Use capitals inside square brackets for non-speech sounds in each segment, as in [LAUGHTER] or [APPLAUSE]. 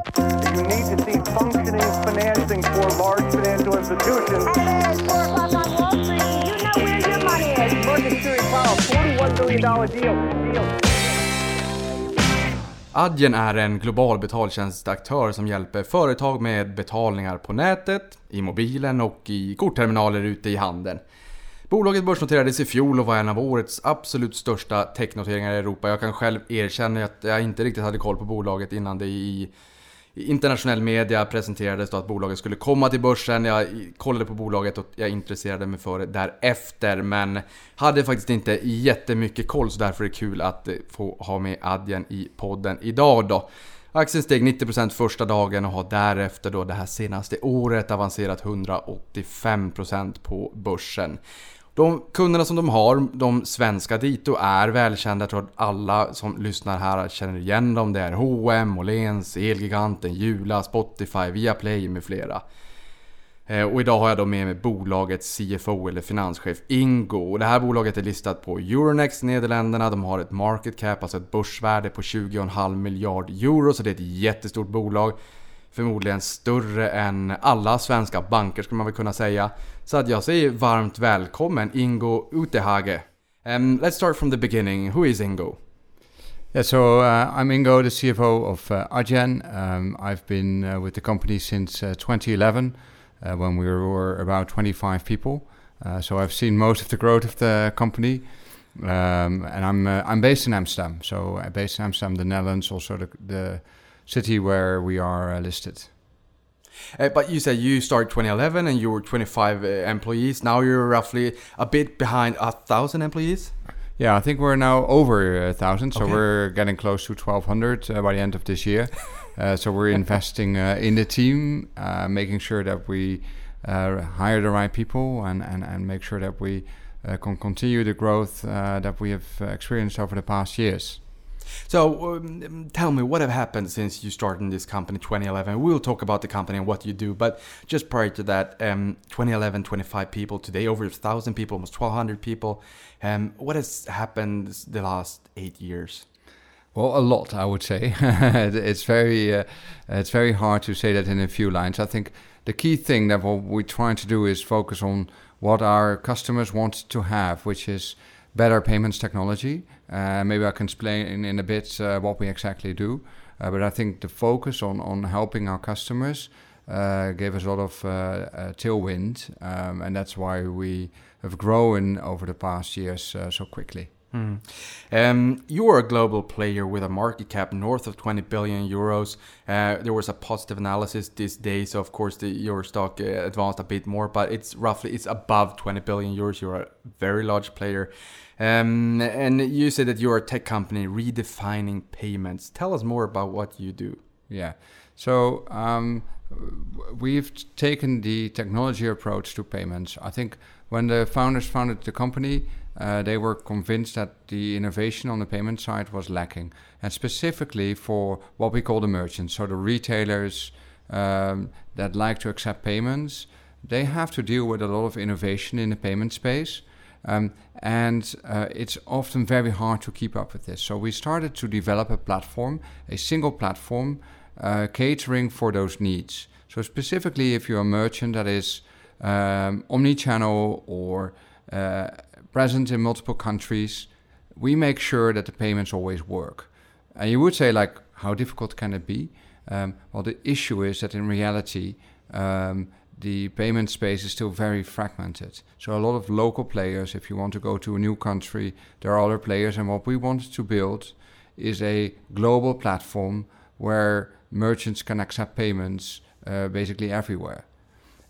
You need to see functioning financing for large financial institutions. Hey, it's 4 o'clock on Wall Street. You know where your money is. Market Steering Powell, $41 billion deal. deal. Adyen är en global betaltjänstaktör som hjälper företag med betalningar på nätet, i mobilen och i kortterminaler ute i handeln. Bolaget börsnoterades i fjol och var en av årets absolut största technoteringar i Europa. Jag kan själv erkänna att jag inte riktigt hade koll på bolaget innan det i internationell media presenterades då att bolaget skulle komma till börsen. Jag kollade på bolaget och jag intresserade mig för det därefter. Men hade faktiskt inte jättemycket koll så därför är det kul att eh, få ha med Adyen i podden idag då. Aktien steg 90% första dagen och har därefter då det här senaste året avancerat 185% på börsen. De kunderna som de har, de svenska dito, är välkända. Jag tror att alla som lyssnar här känner igen dem. Det är H&M, Åhléns, Elgiganten, Jula, Spotify, Viaplay med flera. Eh, och idag har jag då med mig bolagets CFO eller finanschef Ingo. Och det här bolaget är listat på Euronext Nederländerna. De har ett market cap, alltså ett börsvärde på 20,5 miljard euro. Så det är ett jättestort bolag förmodligen större än alla svenska banker skulle man väl kunna säga. Så att jag säger varmt välkommen Ingo Utehage. Um, let's start from the beginning. Who is Ingo? Yeah, so uh, I'm Ingo, the CFO of uh, Agen. Um, I've been uh, with the company since uh, 2011 uh, when we were about 25 people. Uh, so I've seen most of the growth of the company. Um, and I'm uh, I'm based in Amsterdam. So uh, based in Amsterdam, the Netherlands, also the, the city where we are uh, listed. Uh, but you said you started 2011 and you were 25 uh, employees. Now you're roughly a bit behind a thousand employees. Yeah, I think we're now over a thousand, so okay. we're getting close to 1,200 uh, by the end of this year. [LAUGHS] Uh, so we're investing uh, in the team, making sure that we hire the right people and, and, and make sure that we can continue the growth that we have experienced over the past years. So um, tell me what have happened since you started in this company 2011. We'll talk about the company and what you do, but just prior to that, um, 2011, 25 people today, over a thousand people, almost 1,200 people. Um, what has happened the last eight years? Well, a lot, I would say. [LAUGHS] it's very, uh, it's very hard to say that in a few lines. I think the key thing that what we're trying to do is focus on what our customers want to have, which is better payments technology. Uh, maybe I can explain in, a bit uh, what we exactly do. Uh, but I think the focus on, on helping our customers uh, gave us a lot of uh, uh, tailwind, um, and that's why we have grown over the past years so quickly. Mm. Um, you are a global player with a market cap north of 20 billion euros. Uh, there was a positive analysis this day, so of course the, your stock uh, advanced a bit more, but it's roughly it's above 20 billion euros. You're a very large player, um, and you said that you're a tech company redefining payments. Tell us more about what you do. Yeah, so um, we've taken the technology approach to payments. I think when the founders founded the company uh, they were convinced that the innovation on the payment side was lacking, and specifically for what we call the merchants, so the retailers um, that like to accept payments, they have to deal with a lot of innovation in the payment space. Um, and uh, it's often very hard to keep up with this. So we started to develop a platform, a single platform, uh, catering for those needs. So specifically, if you're a merchant that is um, omni-channel or uh, present in multiple countries. We make sure that the payments always work. And you would say, like, how difficult can it be? Um, well, the issue is that in reality, um, the payment space is still very fragmented. So a lot of local players, if you want to go to a new country, there are other players. And what we want to build is a global platform where merchants can accept payments uh, basically everywhere.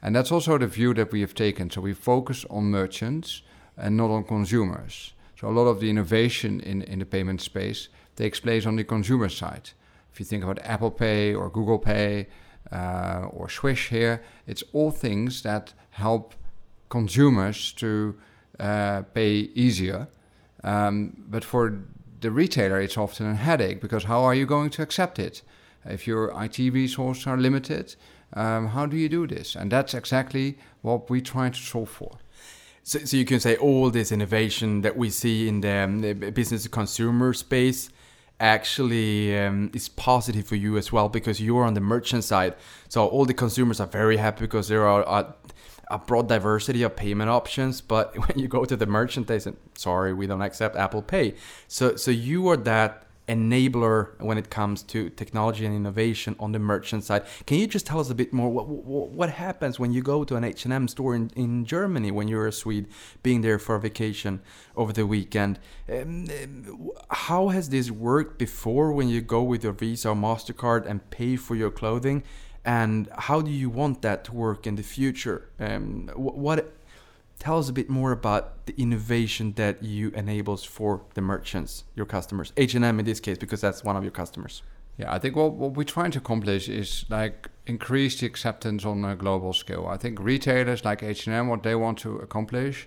And that's also the view that we have taken. So we focus on merchants and not on consumers. So a lot of the innovation in, in the payment space takes place on the consumer side. If you think about Apple Pay or Google Pay uh, or Swish here, it's all things that help consumers to uh, pay easier. Um, but for the retailer, it's often a headache because how are you going to accept it? If your IT resources are limited, um, how do you do this? And that's exactly what we try to solve for. So, so you can say all this innovation that we see in the, um, the business to consumer space actually um, is positive for you as well because you're on the merchant side. So all the consumers are very happy because there are a, a broad diversity of payment options. But [LAUGHS] when you go to the merchant, they say, "Sorry, we don't accept Apple Pay." So so you are that enabler when it comes to technology and innovation on the merchant side. Can you just tell us a bit more what what, what happens when you go to an H&M store in, in Germany when you're a Swede being there for a vacation over the weekend? Um, um, how has this worked before when you go with your Visa or Mastercard and pay for your clothing? And how do you want that to work in the future? Um, what tell us a bit more about the innovation that you enables for the merchants, your customers, H&M in this case, because that's one of your customers. Yeah, I think what, what we're trying to accomplish is like increase the acceptance on a global scale. I think retailers like H&M, what they want to accomplish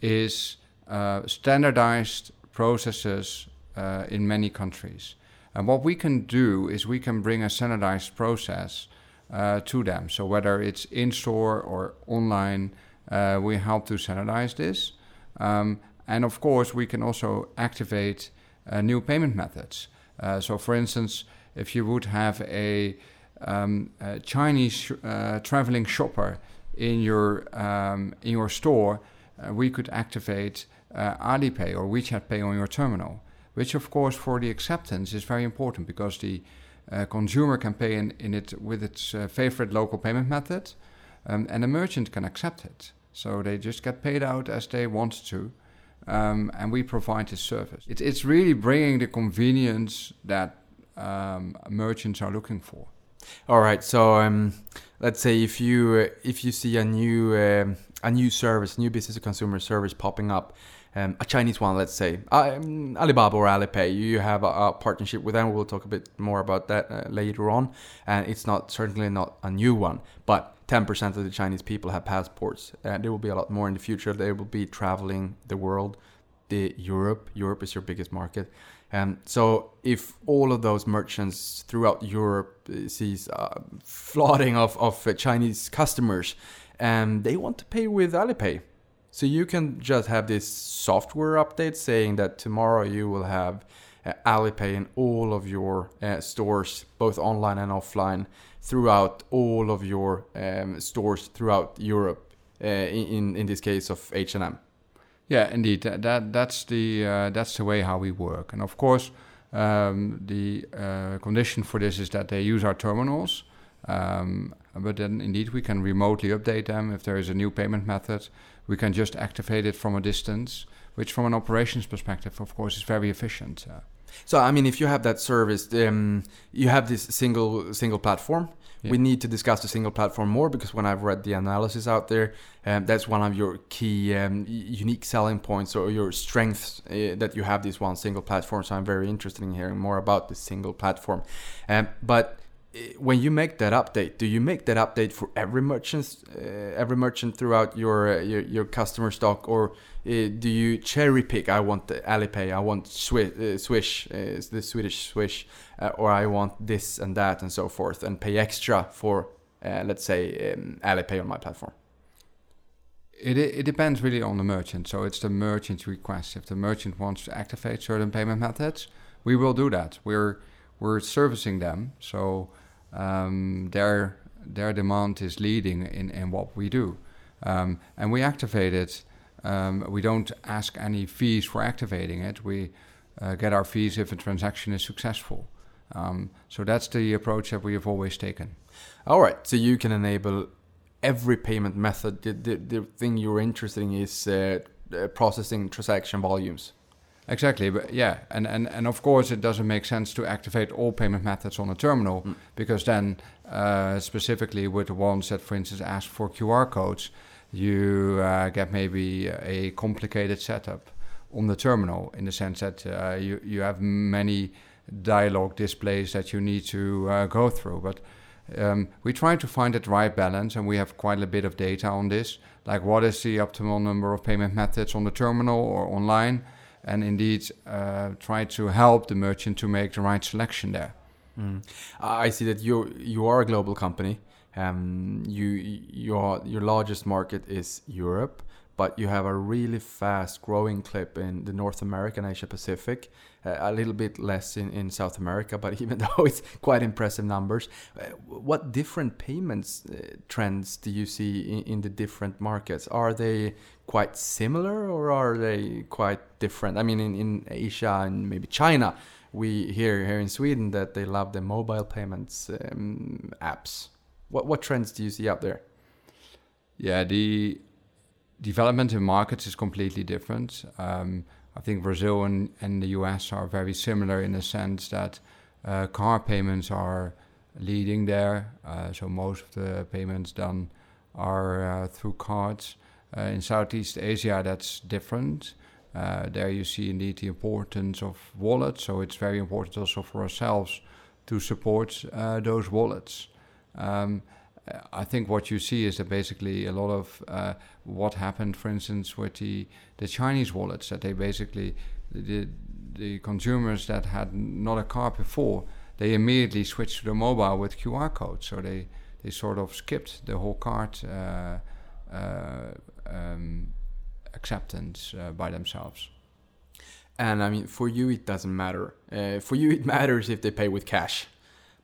is uh, standardized processes uh, in many countries. And what we can do is we can bring a standardized process uh, to them. So whether it's in store or online, uh, we help to standardize this. Um, and of course, we can also activate uh, new payment methods. Uh, so, for instance, if you would have a, um, a Chinese sh- uh, traveling shopper in your um, in your store, uh, we could activate uh, Alipay or WeChat Pay on your terminal, which of course for the acceptance is very important because the consumer can pay in, in it with its favorite local payment method, um, and the merchant can accept it. So they just get paid out as they want to. Um, and we provide this service. It, it's really bringing the convenience that um, merchants are looking for. All right. So um, let's say if you uh, if you see a new uh, a new service, new business to consumer service popping up, um, a Chinese one, let's say um, Alibaba or Alipay, you have a, a, partnership with them. We'll talk a bit more about that uh, later on, and it's not certainly not a new one, but 10% of the Chinese people have passports. And there will be a lot more in the future. They will be traveling the world, the Europe. Europe is your biggest market. And um, so if all of those merchants throughout Europe uh, sees uh, flooding of, of uh, Chinese customers, and um, they want to pay with Alipay. So you can just have this software update saying that tomorrow you will have uh, Alipay in all of your uh, stores, both online and offline throughout all of your um, stores throughout Europe. Uh, in in this case of H and M. Yeah, indeed. That, that that's the uh, that's the way how we work. And of course, um, the uh, condition for this is that they use our terminals. Um, but then, indeed, we can remotely update them if there is a new payment method. We can just activate it from a distance, which, from an operations perspective, of course, is very efficient. Uh, so I mean, if you have that service, um, you have this single single platform. Yeah. We need to discuss the single platform more because when I've read the analysis out there, um, that's one of your key um, unique selling points or your strengths uh, that you have this one single platform. So I'm very interested in hearing more about this single platform. Um, but when you make that update, do you make that update for every merchant, uh, every merchant throughout your, uh, your, your customer stock, or uh, do you cherry pick? I want Alipay, I want Swish, uh, Swish uh, the Swedish Swish, uh, or I want this and that and so forth, and pay extra for, let's say, um, Alipay on my platform. It, it depends really on the merchant. So it's the merchant's request. If the merchant wants to activate certain payment methods, we will do that. We're we're servicing them. So um, their their demand is leading in, in what we do. Um, and we activate it. Um, we don't ask any fees for activating it. We uh, get our fees if a transaction is successful. Um, so that's the approach that we have always taken. All right. So you can enable every payment method. The, the, the thing you're interested in is uh, uh processing transaction volumes. Exactly, but yeah, and, and, and of course it doesn't make sense to activate all payment methods on a terminal mm. because then uh, specifically with the ones that, for instance, ask for QR codes, you uh, get maybe a complicated setup on the terminal in the sense that uh, you you have many dialogue displays that you need to uh, go through, but. Um, we try to find that right balance, and we have quite a bit of data on this. Like, what is the optimal number of payment methods on the terminal or online? And indeed uh, try to help the merchant to make the right selection there. Mm. I see that you you are a global company. Um, you your your largest market is Europe, but you have a really fast growing clip in the North America and Asia Pacific, uh, a little bit less in, in South America, but [LAUGHS] even though it's quite impressive numbers, uh, what different payments uh, trends do you see in, in the different markets? Are they quite similar or are they quite different? I mean, in, in Asia and maybe China, we hear here in Sweden that they love the mobile payments um, apps. What what trends do you see out there? Yeah, the development in markets is completely different. Um, I think Brazil and, and the US are very similar in the sense that uh, car payments are leading there. Uh, so most of the payments done are uh, through cards. Uh, in Southeast Asia, that's different. Uh, there you see indeed the importance of wallets. So it's very important also for ourselves to support uh, those wallets. Um, I think what you see is that basically a lot of uh, what happened, for instance, with the, the Chinese wallets, that they basically, the, the consumers that had not a card before, they immediately switched to the mobile with QR codes. So they, they sort of skipped the whole card uh, uh, um, acceptance uh, by themselves. And I mean, for you, it doesn't matter. Uh, for you, it [LAUGHS] matters if they pay with cash.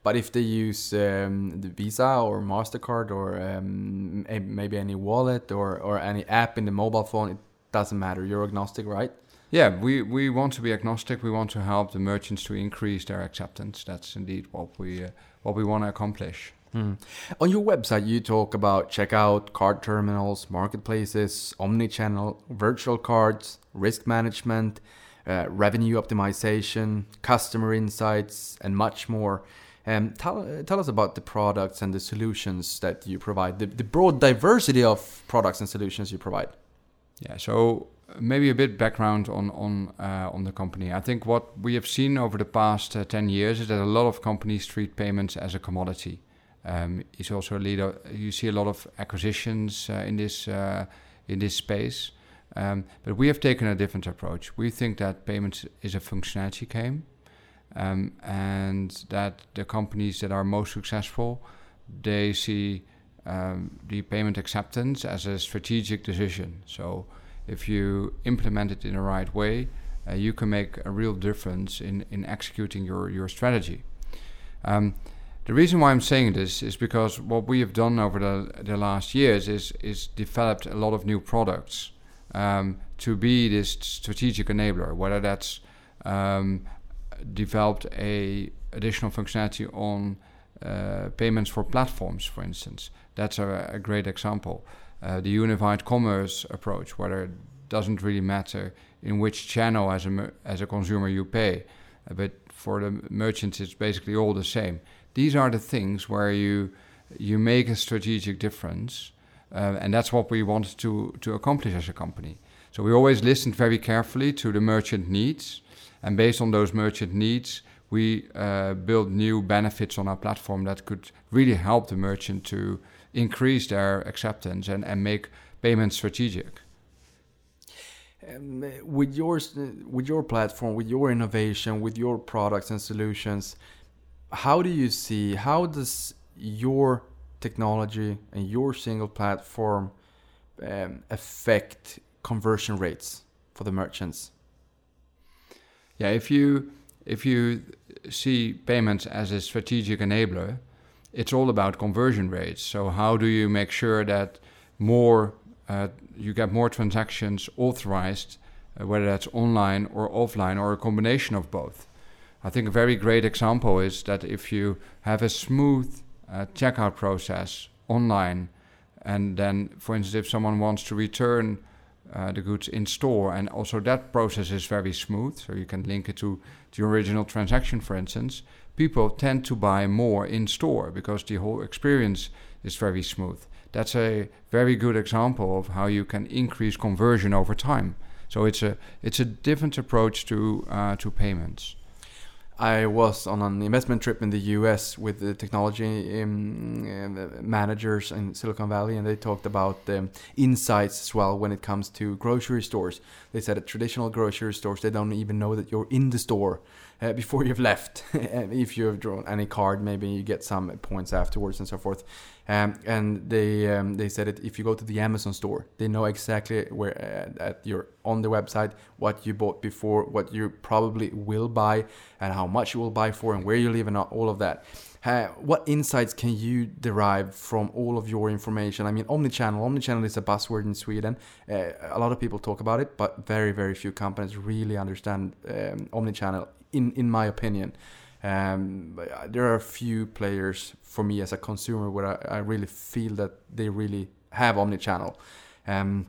But if they use um, the Visa or Mastercard or um, maybe any wallet or, or any app in the mobile phone, it doesn't matter. You're agnostic, right? Yeah, we, we want to be agnostic. We want to help the merchants to increase their acceptance. That's indeed what we uh, what we want to accomplish. Hmm. On your website, you talk about checkout, card terminals, marketplaces, omni-channel, virtual cards, risk management, uh, revenue optimization, customer insights, and much more. Um, tell, tell us about the products and the solutions that you provide, the, the broad diversity of products and solutions you provide. Yeah, so maybe a bit background on on uh, on the company. I think what we have seen over the past uh, ten years is that a lot of companies treat payments as a commodity. Um, it's also a leader. You see a lot of acquisitions uh, in this uh, in this space, um, but we have taken a different approach. We think that payments is a functionality game um, and that the companies that are most successful they see um, the payment acceptance as a strategic decision. So if you implement it in the right way, uh, you can make a real difference in, in executing your, your strategy. Um, the reason why I'm saying this is because what we have done over the, the last years is, is developed a lot of new products um, to be this strategic enabler, whether that's um, developed a additional functionality on uh, payments for platforms, for instance. That's a, a great example. Uh, the unified commerce approach, whether it doesn't really matter in which channel as a as a consumer you pay, uh, but for the merchants it's basically all the same. These are the things where you you make a strategic difference, uh, and that's what we want to to accomplish as a company. So we always listened very carefully to the merchant needs and based on those merchant needs, we uh, build new benefits on our platform that could really help the merchant to increase their acceptance and, and make payments strategic. Um, with your with your platform, with your innovation, with your products and solutions, how do you see how does your technology and your single platform um, affect conversion rates for the merchants? yeah, if you if you see payments as a strategic enabler, it's all about conversion rates. So how do you make sure that more uh, you get more transactions authorized, uh, whether that's online or offline or a combination of both? I think a very great example is that if you have a smooth uh, checkout process online, and then, for instance, if someone wants to return uh, the goods in store. And also that process is very smooth, so you can link it to the original transaction, for instance. People tend to buy more in store because the whole experience is very smooth. That's a very good example of how you can increase conversion over time. So it's a it's a different approach to uh, to payments. I was on an investment trip in the US with the technology um, uh, managers in Silicon Valley, and they talked about um, insights as well when it comes to grocery stores. They said at traditional grocery stores, they don't even know that you're in the store uh, before you've left. [LAUGHS] if you have drawn any card, maybe you get some points afterwards and so forth. Um, and they um, they said that if you go to the Amazon store, they know exactly where uh, at your on the website what you bought before, what you probably will buy, and how much you will buy for, and where you live, and all of that. Uh, what insights can you derive from all of your information? I mean, omnichannel. Omnichannel is a buzzword in Sweden. Uh, a lot of people talk about it, but very, very few companies really understand um, omnichannel. In in my opinion, um, there are a few players for me as a consumer where I, I really feel that they really have omnichannel. Um,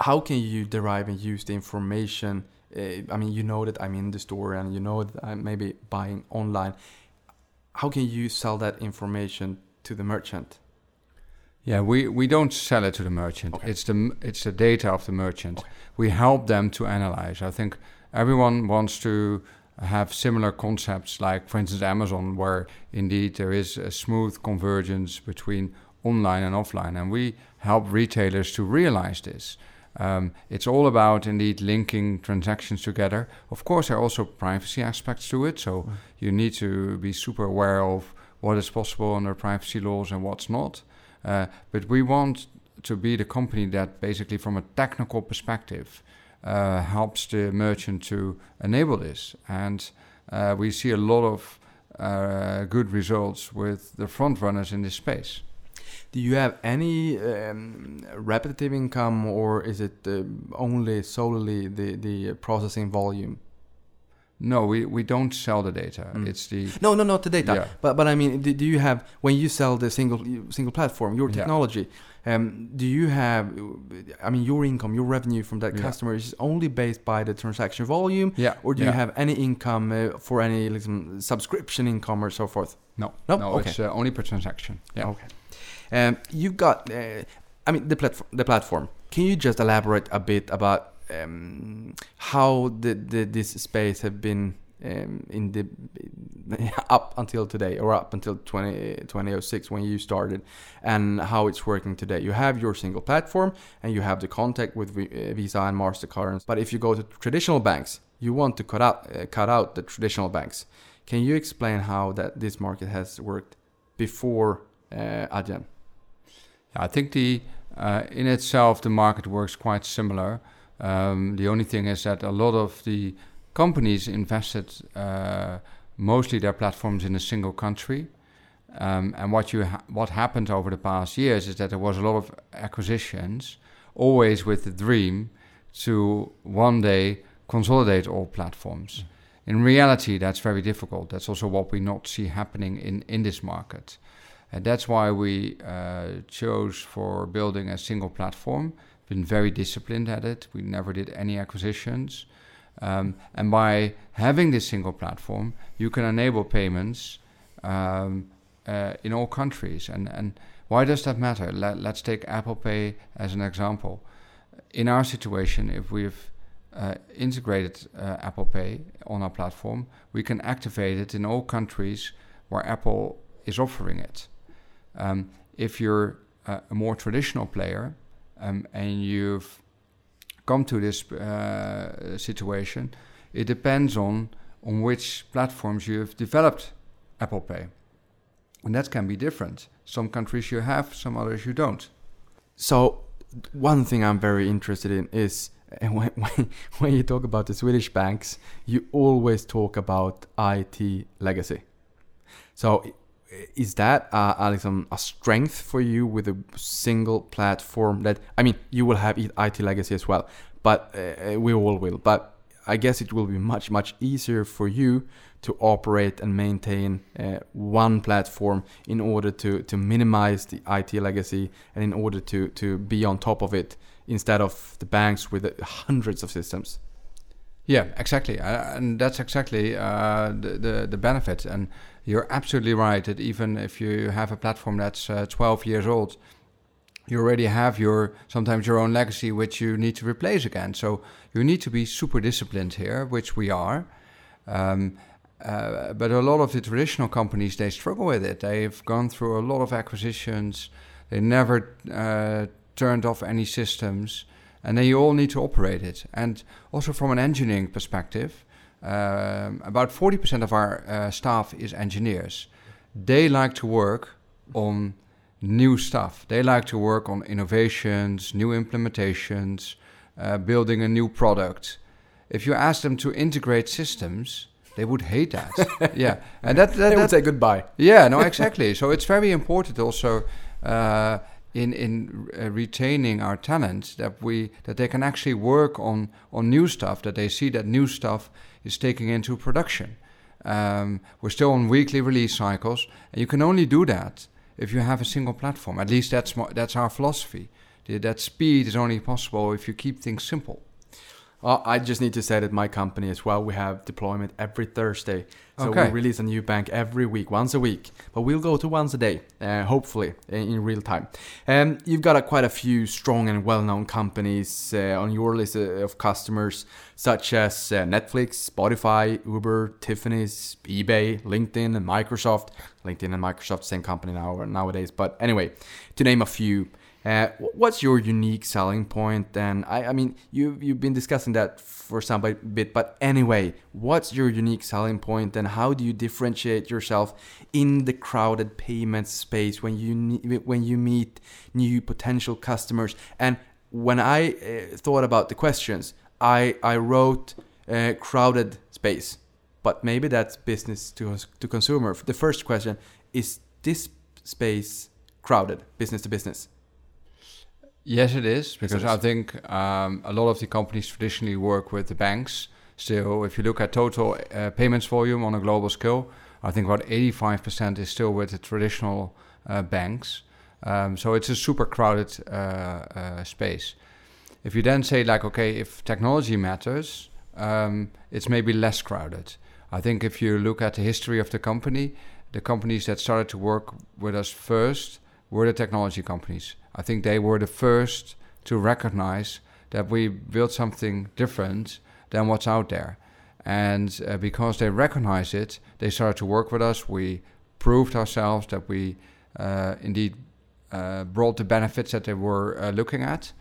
how can you derive and use the information? Uh, I mean, you know that I'm in the store and you know that I'm maybe buying online how can you sell that information to the merchant? Yeah, we, we don't sell it to the merchant. Okay. It's the it's the data of the merchant. Okay. We help them to analyze. I think everyone wants to have similar concepts, like for instance Amazon, where indeed there is a smooth convergence between online and offline, and we help retailers to realize this. Um, it's all about indeed linking transactions together. Of course, there are also privacy aspects to it, so mm. you need to be super aware of what is possible under privacy laws and what's not. Uh, but we want to be the company that basically, from a technical perspective, uh, helps the merchant to enable this. And uh, we see a lot of uh, good results with the front runners in this space. Do you have any um, repetitive income, or is it uh, only solely the the processing volume? No, we, we don't sell the data. Mm. It's the no, no, not the data. Yeah. But but I mean, do, do, you have when you sell the single single platform, your technology? Yeah. Um, do you have? I mean, your income, your revenue from that yeah. customer is only based by the transaction volume. Yeah. Or do you have any income uh, for any like, subscription income or so forth? No. No. No. Okay. It's uh, only per transaction. Yeah. Okay. Um, you've got, uh, I mean, the platform. The platform. Can you just elaborate a bit about um, how the, the this space have been um, in the [LAUGHS] up until today or up until 20, 2006 when you started and how it's working today. You have your single platform and you have the contact with uh, visa and mastercard. But if you go to traditional banks you want to cut out uh, cut out the traditional banks. Can you explain how that this market has worked before uh, Adyen? I think the uh, in itself the market works quite similar. Um, the only thing is that a lot of the companies invested uh, mostly their platforms in a single country. Um, and what you ha- what happened over the past years is that there was a lot of acquisitions, always with the dream to one day consolidate all platforms. Mm. In reality, that's very difficult. That's also what we not see happening in, in this market. And that's why we uh, chose for building a single platform. Been very disciplined at it. We never did any acquisitions. Um, and by having this single platform, you can enable payments um, uh, in all countries. And, and why does that matter? Let, let's take Apple Pay as an example. In our situation, if we've uh, integrated uh, Apple Pay on our platform, we can activate it in all countries where Apple is offering it. Um, if you're a, a, more traditional player um, and you've come to this uh, situation, it depends on on which platforms you've developed Apple Pay, and that can be different. Some countries you have, some others you don't. So, one thing I'm very interested in is [LAUGHS] when, when, when you talk about the Swedish banks, you always talk about IT legacy. So is that uh, a, a strength for you with a single platform that i mean you will have it legacy as well but uh, we all will but i guess it will be much much easier for you to operate and maintain uh, one platform in order to to minimize the it legacy and in order to to be on top of it instead of the banks with hundreds of systems. Yeah exactly. Uh, and that's exactly uh, the, the the benefit. And you're absolutely right that even if you have a platform that's uh, 12 years old, you already have your sometimes your own legacy which you need to replace again. So you need to be super disciplined here, which we are. Um, uh, but a lot of the traditional companies they struggle with it. They've gone through a lot of acquisitions. They never uh, turned off any systems, and then you all need to operate it. And also from an engineering perspective, um, about 40% of our uh, staff is engineers. They like to work on new stuff. They like to work on innovations, new implementations, uh, building a new product. If you ask them to integrate systems, they would hate that. [LAUGHS] yeah, and that, that, they would say goodbye. yeah, no, [LAUGHS] exactly. so it's very important also uh, in in uh, retaining our talents that we that they can actually work on on new stuff. That they see that new stuff is taking into production. Um, we're still on weekly release cycles, and you can only do that if you have a single platform. At least that's that's our philosophy. That speed is only possible if you keep things simple. Uh, I just need to say that my company as well, we have deployment every Thursday. So Okay. we release a new bank every week, once a week. But we'll go to once a day, uh, hopefully, in, in real time. Um, you've got a, quite a few strong and well-known companies uh, on your list uh, of customers, such as uh, Netflix, Spotify, Uber, Tiffany's, eBay, LinkedIn, and Microsoft. LinkedIn and Microsoft, same company now nowadays. But anyway, to name a few, uh, what's your unique selling point? And I, I mean, you you've been discussing that for some bit, but anyway, what's your unique selling point, and how do you differentiate yourself in the crowded payment space when you when you meet new potential customers? And when I uh, thought about the questions, I I wrote uh, crowded space, but maybe that's business to to consumer. The first question is this space crowded, business to business. Yes, it is because it is. I think um, a lot of the companies traditionally work with the banks. Still, if you look at total uh, payments volume on a global scale, I think about 85% is still with the traditional uh, banks. Um, so it's a super crowded uh, uh, space. If you then say like, okay, if technology matters, um, it's maybe less crowded. I think if you look at the history of the company, the companies that started to work with us first were the technology companies. I think they were the first to recognize that we built something different than what's out there. And uh, because they recognized it, they started to work with us. We proved ourselves that we uh, indeed uh, brought the benefits that they were uh, looking at.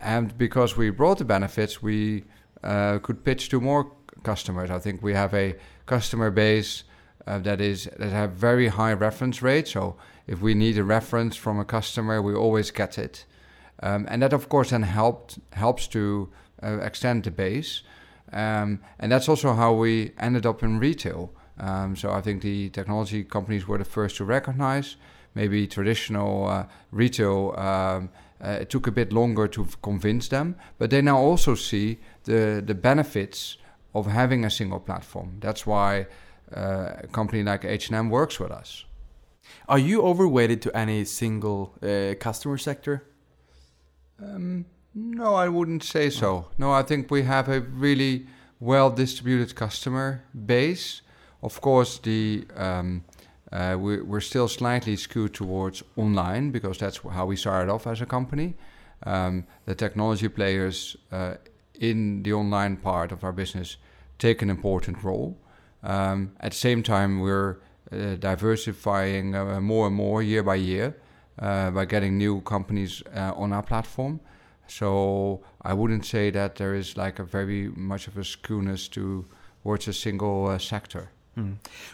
And because we brought the benefits, we uh, could pitch to more customers. I think we have a customer base uh, that is that have very high reference rate. So if we need a reference from a customer, we always get it, um, and that of course then helped helps to uh, extend the base, um, and that's also how we ended up in retail. Um, so I think the technology companies were the first to recognize. Maybe traditional uh, retail. Um, uh, it took a bit longer to convince them, but they now also see the the benefits of having a single platform. That's why uh, a company like H&M works with us. Are you overweighted to any single uh, customer sector? Um, no, I wouldn't say so. No, I think we have a really well distributed customer base. Of course, the um, uh, we, we're still slightly skewed towards online because that's how we started off as a company. Um, the technology players uh, in the online part of our business take an important role. Um, at the same time, we're diversifying uh, more and more year by year uh, by getting new companies uh, on our platform. So I wouldn't say that there is like a very much of a skewness to towards a single uh, sector.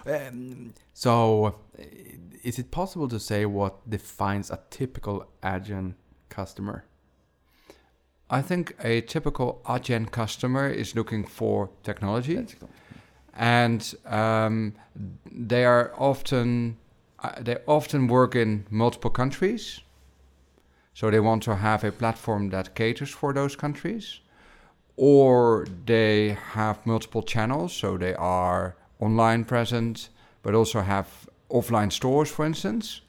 Um, so, uh, is it possible to say what defines a typical Adyen customer? I think a typical Adyen customer is looking for technology. And um, they are often uh, they often work in multiple countries. So they want to have a platform that caters for those countries. Or they have multiple channels. So they are online present but also have offline stores for instance.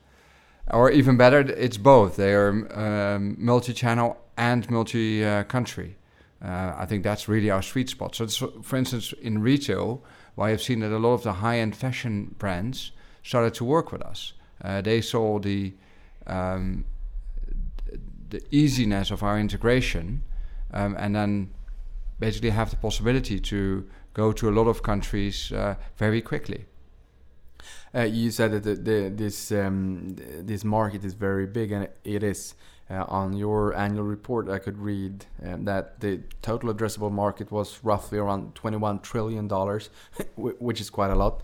Or even better it's both. They are um, multi-channel and multi-country uh, I think that's really our sweet spot. So, for instance, in retail, why I've seen that a lot of the high-end fashion brands started to work with us. Uh, they saw the um, the easiness of our integration, um, and then basically have the possibility to go to a lot of countries uh, very quickly. Uh, you said that the, the, this um, this market is very big, and it is. Uh, on your annual report, I could read um, that the total addressable market was roughly around 21 trillion dollars, [LAUGHS] which is quite a lot.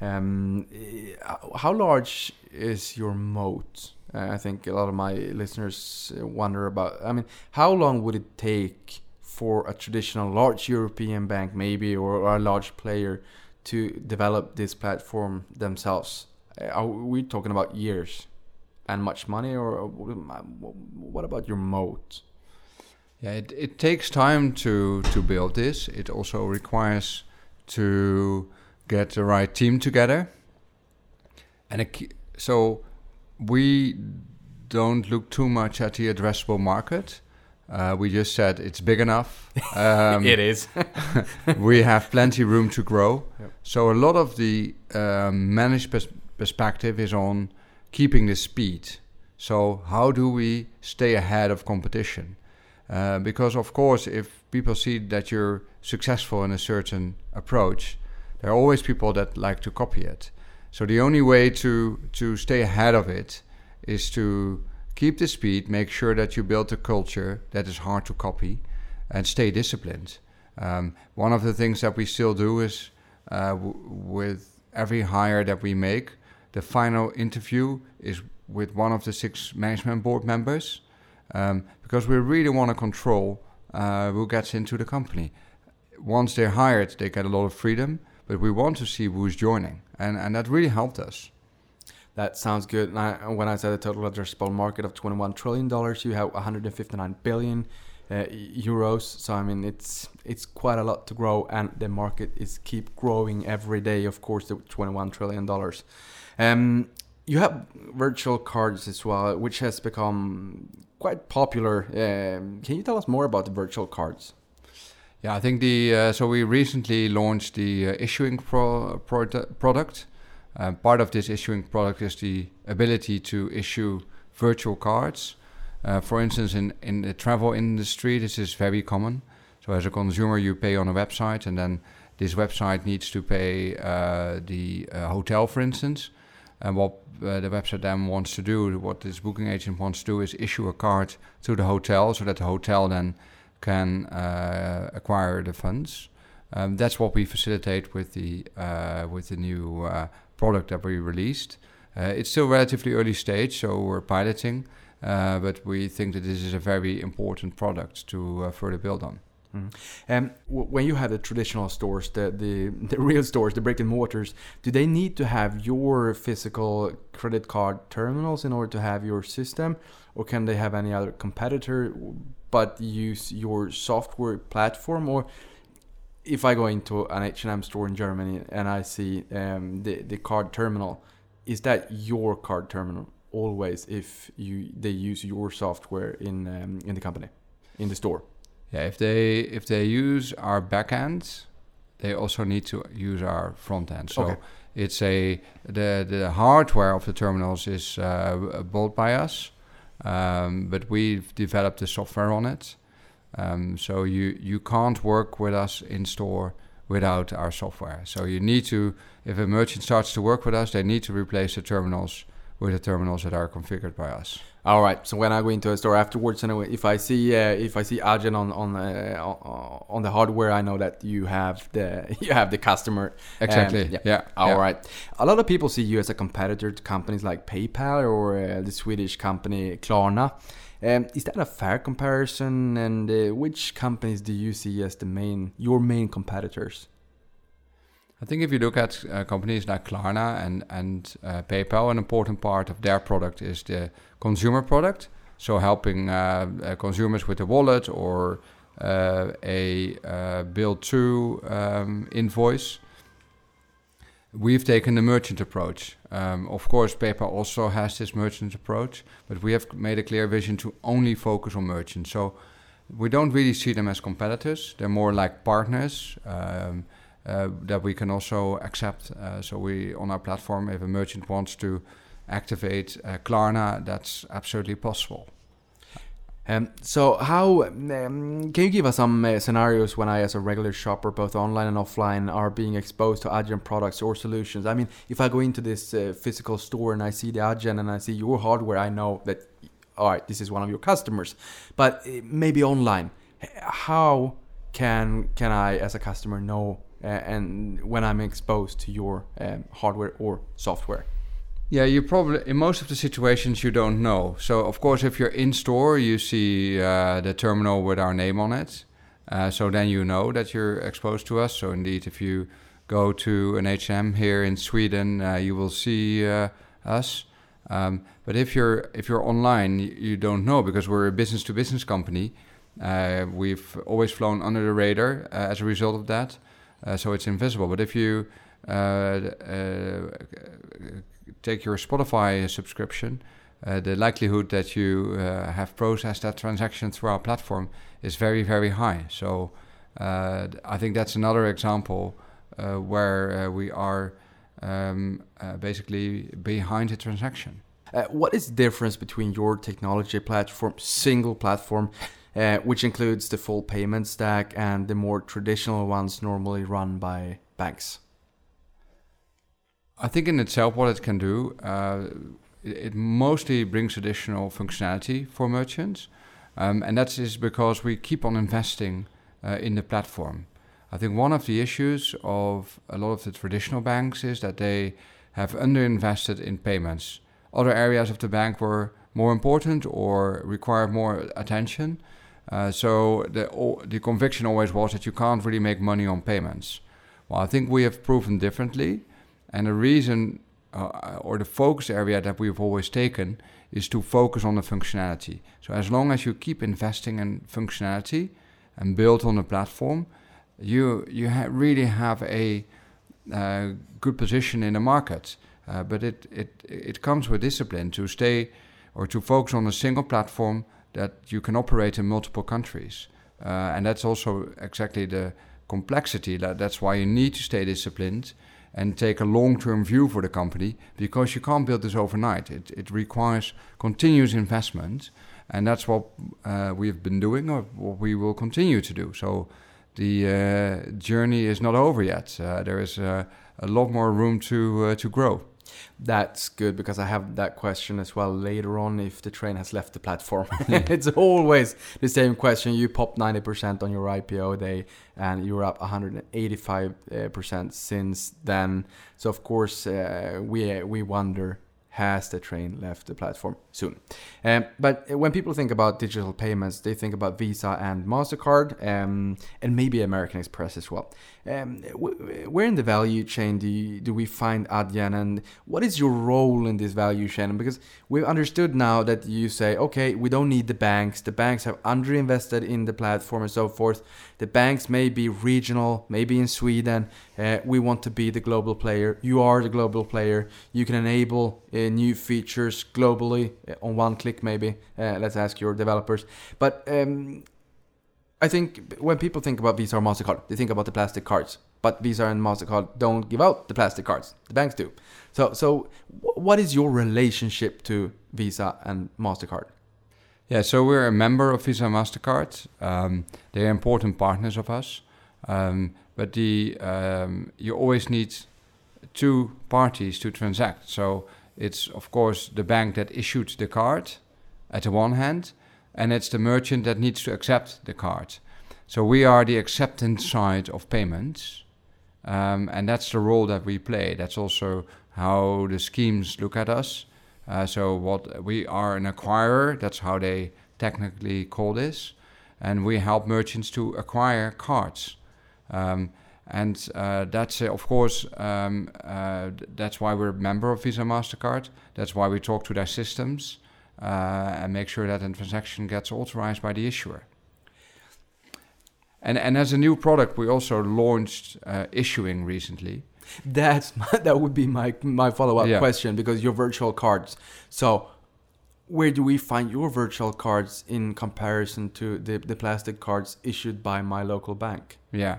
Um, eh, how large is your moat? Uh, I think a lot of my listeners wonder about. I mean, how long would it take for a traditional large European bank, maybe, or, a large player, to develop this platform themselves? Uh, are we talking about years and much money, or what about your moat? Yeah, it, it takes time to to build this. It also requires to get the right team together. And it, so we don't look too much at the addressable market. Uh, we just said it's big enough. [LAUGHS] Um, it is. [LAUGHS] we have plenty room to grow. Yep. So a lot of the um, managed pers- perspective is on keeping the speed. So how do we stay ahead of competition? Uh, because of course, if people see that you're successful in a certain approach, there are always people that like to copy it. So the only way to to stay ahead of it is to keep the speed, make sure that you build a culture that is hard to copy, and stay disciplined. Um, one of the things that we still do is uh, w- with every hire that we make, the final interview is with one of the six management board members um, because we really want to control uh, who gets into the company. Once they're hired, they get a lot of freedom but we want to see who's joining, and and that really helped us. That sounds good. And I, when I said the total addressable market of 21 trillion dollars, you have 159 billion uh, euros. So I mean, it's it's quite a lot to grow, and the market is keep growing every day. Of course, the 21 trillion dollars. Um, you have virtual cards as well, which has become quite popular. Um, can you tell us more about the virtual cards? Yeah, I think the uh, so we recently launched the uh, issuing pro product. Uh, part of this issuing product is the ability to issue virtual cards. Uh, for instance, in in the travel industry, this is very common. So as a consumer, you pay on a website, and then this website needs to pay uh, the hotel, for instance. And what the website then wants to do, what this booking agent wants to do, is issue a card to the hotel, so that the hotel then can uh, acquire the funds. Um, that's what we facilitate with the uh, with the new uh, product that we released. it's still relatively early stage, so we're piloting, but we think that this is a very important product to further build on. Mm. When you have the traditional stores, the, the [LAUGHS] the real stores, the brick and mortars, do they need to have your physical credit card terminals in order to have your system, or can they have any other competitor? but use your software platform or if I go into an H&M store in Germany and I see um, the the card terminal, is that your card terminal always if you they use your software in um, in the company, in the store? Yeah, if they if they use our backend, they also need to use our front end. So okay. it's a the the hardware of the terminals is uh, bought by us um, but we've developed the software on it. Um, so you you can't work with us in store without our software. So you need to, if a merchant starts to work with us, they need to replace the terminals with the terminals that are configured by us. All right. So when I go into a store afterwards, and if I see uh, if I see Adyen on on uh, on the hardware, I know that you have the [LAUGHS] you have the customer. Exactly. yeah. yeah. All yeah. right. A lot of people see you as a competitor to companies like PayPal or uh, the Swedish company Klarna. Um, is that a fair comparison? And uh, which companies do you see as the main your main competitors? I think if you look at uh, companies like Klarna and and uh, PayPal, an important part of their product is the consumer product. So helping uh, uh consumers with a wallet or uh, a uh, bill to um, invoice. We've taken the merchant approach. Um, of course, PayPal also has this merchant approach, but we have made a clear vision to only focus on merchants. So we don't really see them as competitors. They're more like partners. Um, that we can also accept. Uh, so we on our platform, if a merchant wants to activate uh, Klarna, that's absolutely possible. Um, so how um, can you give us some uh, scenarios when I, as a regular shopper, both online and offline, are being exposed to Adyen products or solutions? I mean, if I go into this uh, physical store and I see the Adyen and I see your hardware, I know that all right, this is one of your customers. But uh, maybe online, how can can I, as a customer, know uh, and when I'm exposed to your um, hardware or software? Yeah, you probably in most of the situations you don't know. So of course, if you're in store, you see uh, the terminal with our name on it. Uh, so then you know that you're exposed to us. So indeed, if you go to an H&M here in Sweden, uh, you will see uh, us. Um, but if you're if you're online, you, don't know because we're a business to business company. Uh, we've always flown under the radar uh, as a result of that, uh, so it's invisible. But if you uh, uh, take your Spotify subscription, uh, the likelihood that you have processed that transaction through our platform is very, very high. So I think that's another example where we are um, basically behind the transaction. Uh, what is the difference between your technology platform, single platform, uh, which includes the full payment stack, and the more traditional ones normally run by banks? I think in itself, what it can do, uh, it, it mostly brings additional functionality for merchants, um, and that is because we keep on investing uh, in the platform. I think one of the issues of a lot of the traditional banks is that they have underinvested in payments. Other areas of the bank were more important or required more attention. Uh, so the the conviction always was that you can't really make money on payments. Well, I think we have proven differently, and the reason uh, or the focus area that we've always taken is to focus on the functionality. So as long as you keep investing in functionality and build on the platform, you you ha- really have a uh, good position in the market. Uh, but it, it it comes with discipline to stay or to focus on a single platform that you can operate in multiple countries, uh, and that's also exactly the complexity. That that's why you need to stay disciplined and take a long-term view for the company because you can't build this overnight. It it requires continuous investment, and that's what uh, we have been doing or what we will continue to do. So the uh, journey is not over yet. Uh, there is uh, a lot more room to uh, to grow. That's good because I have that question as well later on if the train has left the platform. [LAUGHS] it's always the same question. You popped 90% on your IPO day and you're up 185% since then. So, of course, uh, we, we wonder has the train left the platform soon? Um, but when people think about digital payments, they think about Visa and MasterCard um, and maybe American Express as well. Um, where in the value chain do, you, do we find Adyen and what is your role in this value chain? Because we've understood now that you say, okay, we don't need the banks. The banks have underinvested in the platform and so forth. The banks may be regional, maybe in Sweden. Uh, we want to be the global player. You are the global player. You can enable uh, new features globally uh, on one click, maybe. Uh, let's ask your developers. But um, I think when people think about Visa or MasterCard, they think about the plastic cards. But Visa and MasterCard don't give out the plastic cards. The banks do. So, so wh- what is your relationship to Visa and MasterCard? Yeah, so we're a member of Visa and Mastercard. Um, they're important partners of us, um, but the um, you always need two parties to transact. So it's of course the bank that issued the card, at the one hand, and it's the merchant that needs to accept the card. So we are the acceptance side of payments, um, and that's the role that we play. That's also how the schemes look at us. Uh, so what we are an acquirer. That's how they technically call this, and we help merchants to acquire cards. Um, and uh, that's uh, of course um, uh, that's why we're a member of Visa Mastercard. That's why we talk to their systems uh, and make sure that a transaction gets authorized by the issuer. And and as a new product, we also launched uh, issuing recently. That's [LAUGHS] my, that would be my my follow up Yeah. question because your virtual cards. So, where do we find your virtual cards in comparison to the the plastic cards issued by my local bank? Yeah,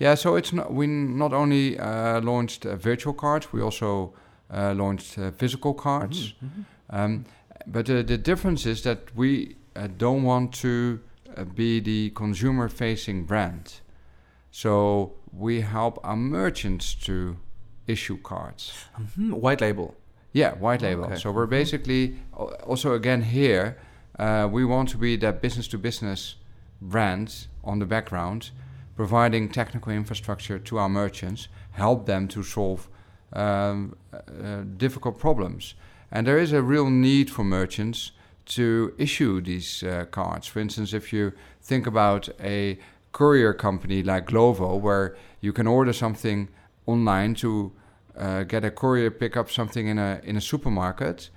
yeah. So it's not we not only uh, launched uh, virtual cards, we also uh, launched uh, physical cards. Um, but uh, the difference is that we uh, don't want to uh, be the consumer facing brand. So we help our merchants to issue cards. Hmm, white label. Yeah, white label. Okay. So we're basically al- also again here. Uh, we want to be that business to business brand on the background, providing technical infrastructure to our merchants, help them to solve um, uh, difficult problems. And there is a real need for merchants to issue these uh, cards. For instance, if you think about a courier company like Glovo, where you can order something online to uh, get a courier pick up something in a in a supermarket,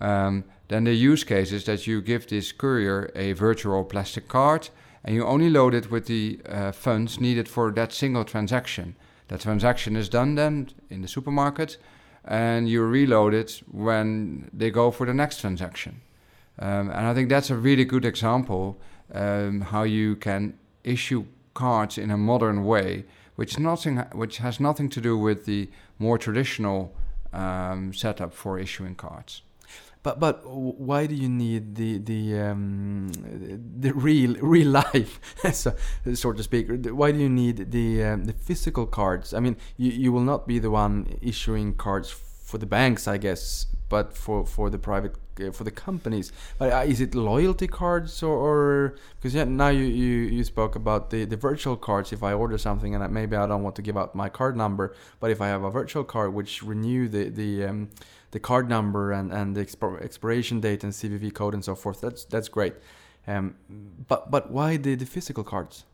um, then the use case is that you give this courier a virtual plastic card and you only load it with the uh, funds needed for that single transaction. That transaction is done then in the supermarket, and you reload it when they go for the next transaction. Um, and I think that's a really good example um, how you can issue cards in a modern way, which nothing, which has nothing to do with the more traditional um, setup for issuing cards. But but why do you need the the um, the real real life, [LAUGHS] so, so to speak? Why do you need the um, the physical cards? I mean, you, you will not be the one issuing cards for the banks, I guess, but for for the private uh, for the companies. But uh, is it loyalty cards or, because yeah, now you, you you spoke about the the virtual cards. If I order something and I, maybe I don't want to give out my card number, but if I have a virtual card which renew the the um, the card number and, and the expir- expiration date and CVV code and so forth. That's that's great. Um, but but why the, the physical cards?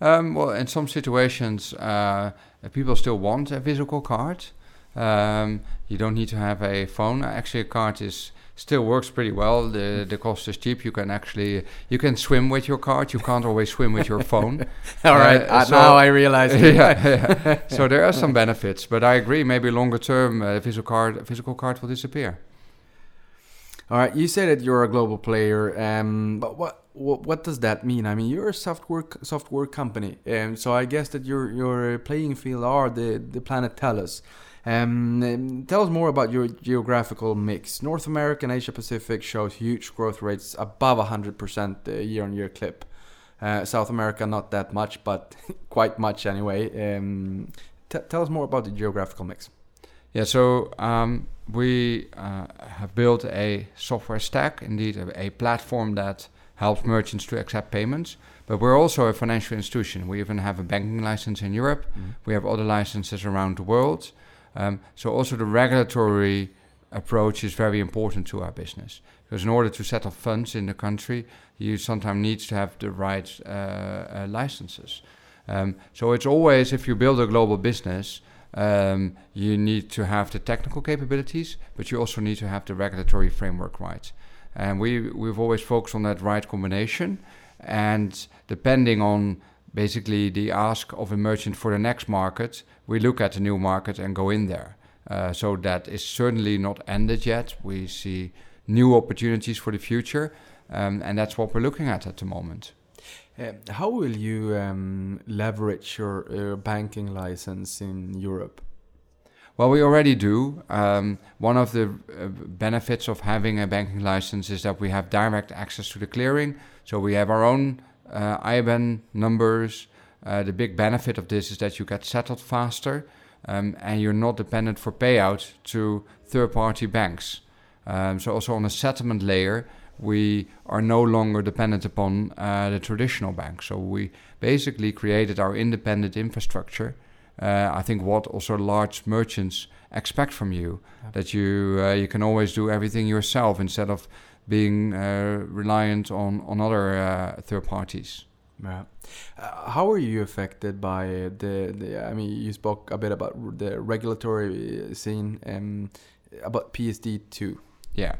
Um, well, in some situations, uh, people still want a physical card. Um, you don't need to have a phone. Actually, a card is still works pretty well. The the cost is cheap. You can actually you can swim with your card. You can't always swim with your [LAUGHS] phone. All right, Uh, uh, so- now I realize. [LAUGHS] yeah, yeah. [LAUGHS] So there are some benefits, but I agree. Maybe longer term, a physical card, physical card will disappear. All right, you say that you're a global player, um, but what, what what does that mean? I mean, you're a software software company, um, so I guess that your your playing field are the the planet Tellus. Um, um, tell us more about your geographical mix. North America and Asia Pacific shows huge growth rates above 100% year on year clip. Uh, South America, not that much, but [LAUGHS] quite much anyway. Um, tell us more about the geographical mix. Yeah, so um, we uh, have built a software stack, indeed, a, a platform that helps merchants to accept payments. But we're also a financial institution. We even have a banking license in Europe. We have other licenses around the world. Um, so also the regulatory approach is very important to our business because in order to settle funds in the country, you sometimes need to have the right uh, uh, licenses. Um, so it's always if you build a global business, um, you need to have the technical capabilities, but you also need to have the regulatory framework right. And we we've always focused on that right combination, and depending on basically the ask of a merchant for the next market, we look at the new market and go in there. Uh, so that is certainly not ended yet. We see new opportunities for the future, um, and that's what we're looking at at the moment. Uh, how will you um, leverage your uh, banking license in Europe? Well, we already do. Um, one of the uh, benefits of having a banking license is that we have direct access to the clearing. So we have our own uh, IBAN numbers. Uh, the big benefit of this is that you get settled faster um, and you're not dependent for payout to third party banks. Um, so, also on a settlement layer, we are no longer dependent upon uh, the traditional banks. So, we basically created our independent infrastructure. Uh, I think what also large merchants expect from you that you uh, you can always do everything yourself instead of being uh, reliant on on other uh, third parties. Yeah. Uh, how are you affected by the, the? I mean, you spoke a bit about the regulatory scene um, about PSD two. Yeah.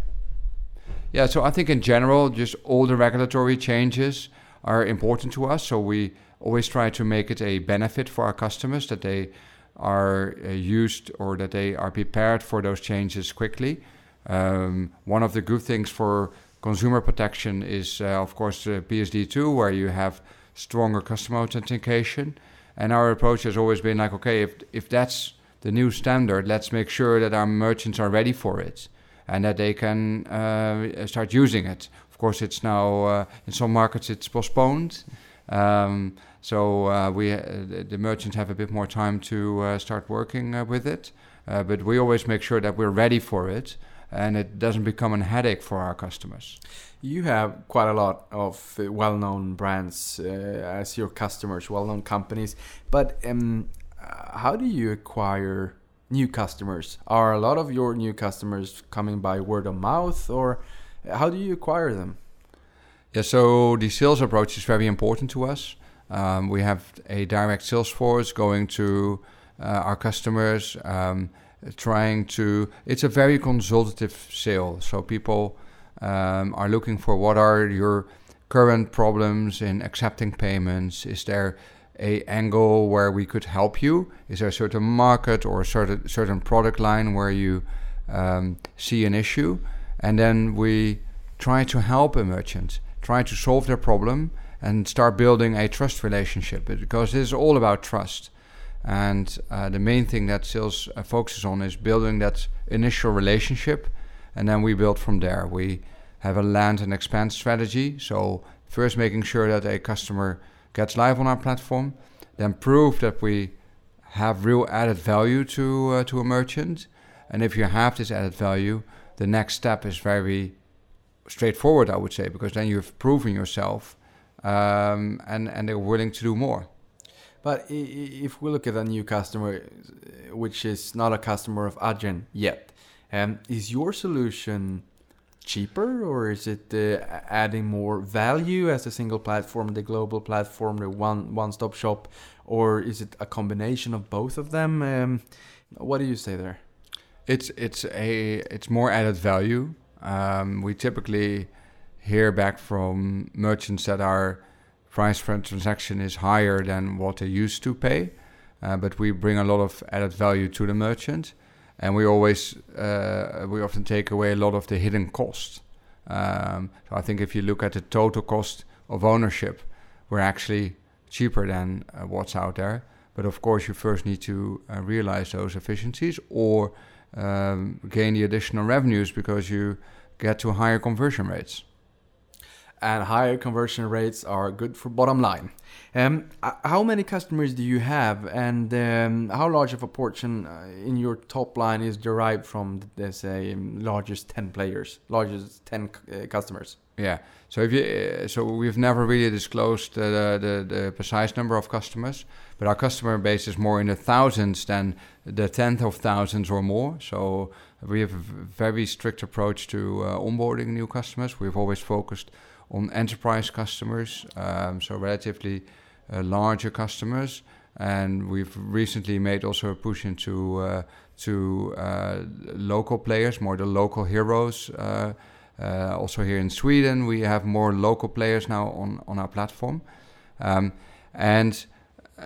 Yeah, so I think in general, just all the regulatory changes are important to us. So we always try to make it a benefit for our customers that they are uh, used or that they are prepared for those changes quickly. Um, one of the good things for consumer protection is, uh, of course, uh, PSD2, where you have stronger customer authentication. And our approach has always been like, okay, if, if that's the new standard, let's make sure that our merchants are ready for it. and that they can uh, start using it. Of course, it's now uh, in some markets it's postponed. Um, so uh, we, uh, the merchants have a bit more time to start working with it, but we always make sure that we're ready for it, and it doesn't become a headache for our customers. You have quite a lot of uh, well-known brands uh, as your customers, well-known companies. But um, how do you acquire new customers? Are a lot of your new customers coming by word of mouth, or how do you acquire them? Yeah, so the sales approach is very important to us. Um, we have a direct sales force going to uh, our customers, um, trying to. It's a very consultative sale. So people um, are looking for what are your current problems in accepting payments. Is there a angle where we could help you? Is there a certain market or a certain certain product line where you um, see an issue? And then we try to help a merchant, try to solve their problem and start building a trust relationship because is all about trust. And uh, the main thing that sales uh, focuses on is building that initial relationship, and then we build from there. We have a land and expand strategy. So, first making sure that a customer gets live on our platform, then prove that we have real added value to, uh, to a merchant. And if you have this added value, the next step is very straightforward, I would say, because then you've proven yourself um, and and they're willing to do more. But if we look at a new customer, uh, which is not a customer of Adyen yet, um, is your solution cheaper or is it uh, adding more value as a single platform, the global platform, the one one-stop shop, or is it a combination of both of them? Um, what do you say there? It's it's a it's more added value. Um, we typically hear back from merchants that our price per transaction is higher than what they used to pay, uh, but we bring a lot of added value to the merchant, and we always uh, we often take away a lot of the hidden costs. Um, so I think if you look at the total cost of ownership, we're actually cheaper than uh, what's out there. But of course, you first need to uh, realize those efficiencies or um, gain the additional revenues because you get to higher conversion rates and higher conversion rates are good for bottom line. Um, how many customers do you have, and um, how large of a portion uh, in your top line is derived from, let's say, largest ten players, largest ten uh, customers? Yeah. So if you, uh, so we've never really disclosed the, the, the precise number of customers, but our customer base is more in the thousands than the tenth of thousands or more. So we have a very strict approach to uh, onboarding new customers. We've always focused on enterprise customers, um, so relatively uh, larger customers. And we've recently made also a push into uh, to uh, local players, more the local heroes. Uh, uh, also here in Sweden, we have more local players now on on our platform. Um, and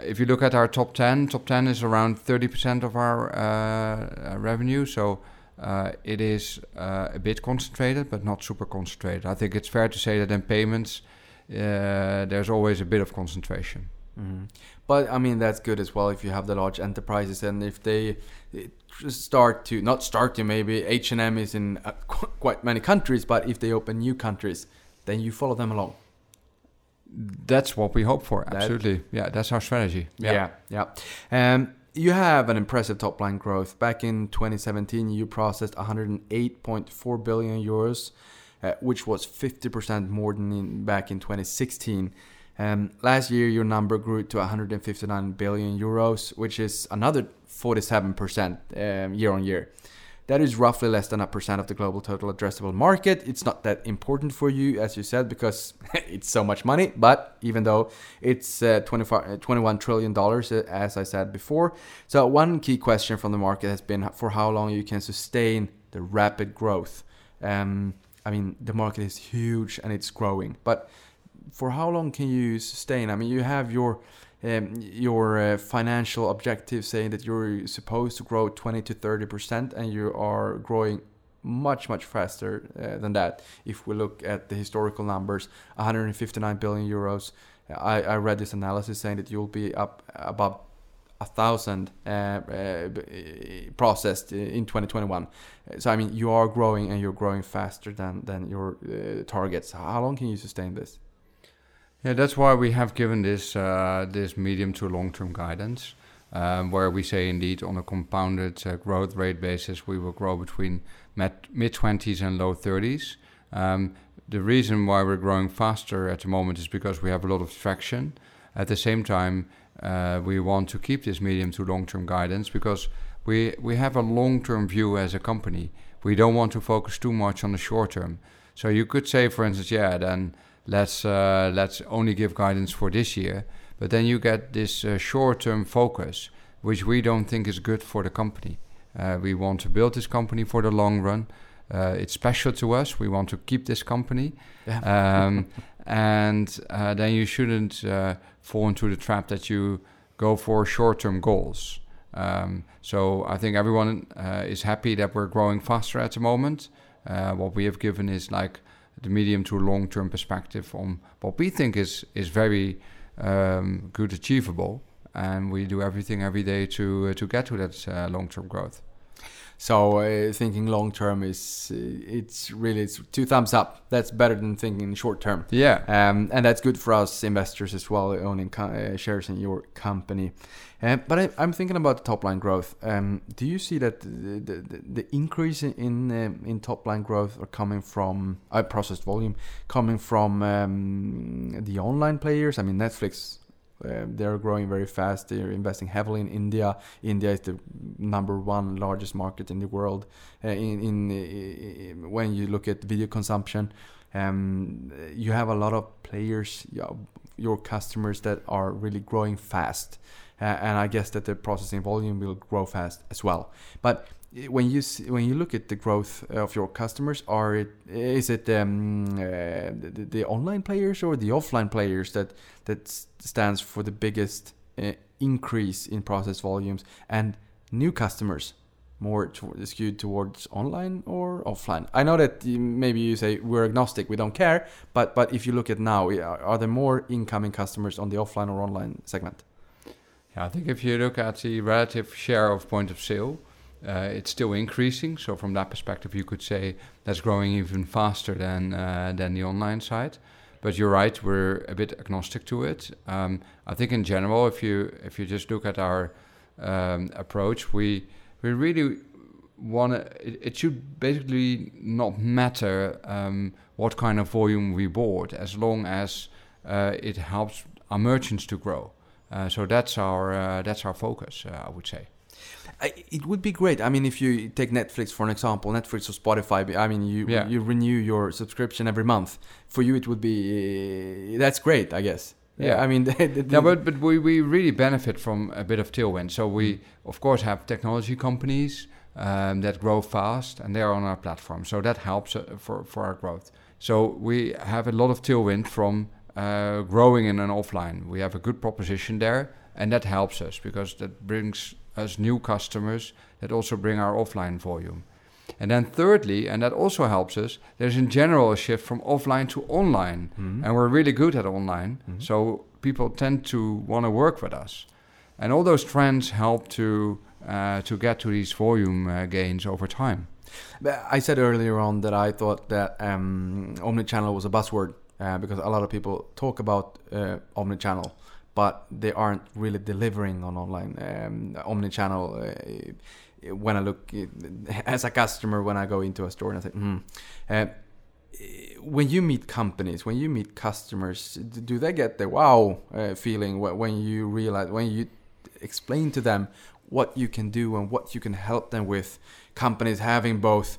if you look at our top 10, top 10 is around 30% of our uh, revenue. So uh, it is uh, a bit concentrated, but not super concentrated. I think it's fair to say that in payments, uh, there's always a bit of concentration. Mm-hmm. But I mean that's good as well if you have the large enterprises and if they start to not start to maybe H and M is in uh, [LAUGHS] qu- quite many countries, but if they open new countries, then you follow them along. That's what we hope for. Absolutely, that, yeah. That's our strategy. Yeah, yeah. yeah. Um, you have an impressive top line growth. Back in 2017, you processed 108.4 billion euros, uh, which was 50% more than in, back in 2016. Um, last year, your number grew to 159 billion euros, which is another 47% um, year on year. That is roughly less than a percent of the global total addressable market. It's not that important for you, as you said, because [LAUGHS] it's so much money. But even though it's uh, 25, uh, 21 trillion dollars, uh, as I said before. So one key question from the market has been for how long you can sustain the rapid growth. Um, I mean, the market is huge and it's growing, but for how long can you sustain? I mean, you have your um, your uh, financial objective saying that you're supposed to grow 20 to 30 percent and you are growing much much faster uh, than that if we look at the historical numbers 159 billion euros I, I read this analysis saying that you'll be up above a thousand uh, uh, processed in 2021. So I mean, you are growing and you're growing faster than than your uh, targets. How long can you sustain this? Yeah, that's why we have given this uh, this medium to long term guidance, um, where we say indeed on a compounded uh, growth rate basis we will grow between mid twenties and low thirties. Um, the reason why we're growing faster at the moment is because we have a lot of traction. At the same time, uh, we want to keep this medium to long term guidance because we we have a long term view as a company. We don't want to focus too much on the short term. So you could say, for instance, yeah, then let's uh, let's only give guidance for this year. But then you get this uh, short-term focus, which we don't think is good for the company. Uh, we want to build this company for the long run. Uh, it's special to us. We want to keep this company, Yeah. um, [LAUGHS] and uh, then you shouldn't uh, fall into the trap that you go for short-term goals. Um, so I think everyone is happy that we're growing faster at the moment. what we have given is like the medium to long term perspective on what we think is is very um, good achievable, and we do everything every day to uh, to get to that uh, long term growth. So uh, thinking long term is uh, it's really it's two thumbs up. That's better than thinking short term. Yeah, Um, and that's good for us investors as well, owning uh, shares in your company. Uh, but I, I'm thinking about the top line growth. Um, do you see that the, the, the increase in in, um, in top line growth are coming from uh, processed volume, coming from um, the online players? I mean, Netflix. Uh, they're growing very fast. They're investing heavily in India. India is the number one largest market in the world. Uh, in, in, uh, when you look at video consumption, um, you have a lot of players, your- customers that are really growing fast, uh, and I guess that the processing volume will grow fast as well. But uh, when you see, when you look at the growth of your customers, are it is it um, uh, the, the online players or the offline players that that stands for the biggest uh, increase in process volumes and new customers? more to- skewed towards online or offline? I know that maybe you say we're agnostic, we don't care, but but if you look at now, are there more incoming customers on the offline or online segment? I think if you look at the relative share of point of sale, uh, it's still increasing. So from that perspective, you could say that's growing even faster than uh, than the online side. But you're right, we're a bit agnostic to it. Um, I think in general, if you if you just look at our um, approach, we we really want. It, it should basically not matter um, what kind of volume we board, as long as uh, it helps our merchants to grow. Uh, so that's our uh, that's our focus, uh, I would say. I, it would be great. I mean, if you take Netflix for an example, Netflix or Spotify. I mean, you Yeah. you renew your subscription every month. For you, it would be uh, that's great, I guess. Yeah. I mean, [LAUGHS] the, the, Yeah, but but we, we really benefit from a bit of tailwind. So we of course have technology companies um, that grow fast, and they are on our platform. So that helps for for our growth. So we have a lot of tailwind from uh, growing in an offline. We have a good proposition there, and that helps us because that brings us new customers that also bring our offline volume. And then thirdly, and that also helps us, there's in general a shift from offline to online. Mhm. And we're really good at online. Mhm. So people tend to want to work with us. And all those trends help to uh, to get to these volume uh, gains over time. I said earlier on that I thought that um, omnichannel was a buzzword uh, because a lot of people talk about uh, omnichannel, but they aren't really delivering on online um, omnichannel. Uh, when I look [LAUGHS] as a customer, when I go into a store and I say, hmm. Uh, when you meet companies, when you meet customers, do they get the wow uh, feeling when you realize when you explain to them what you can do and what you can help them with? Companies having both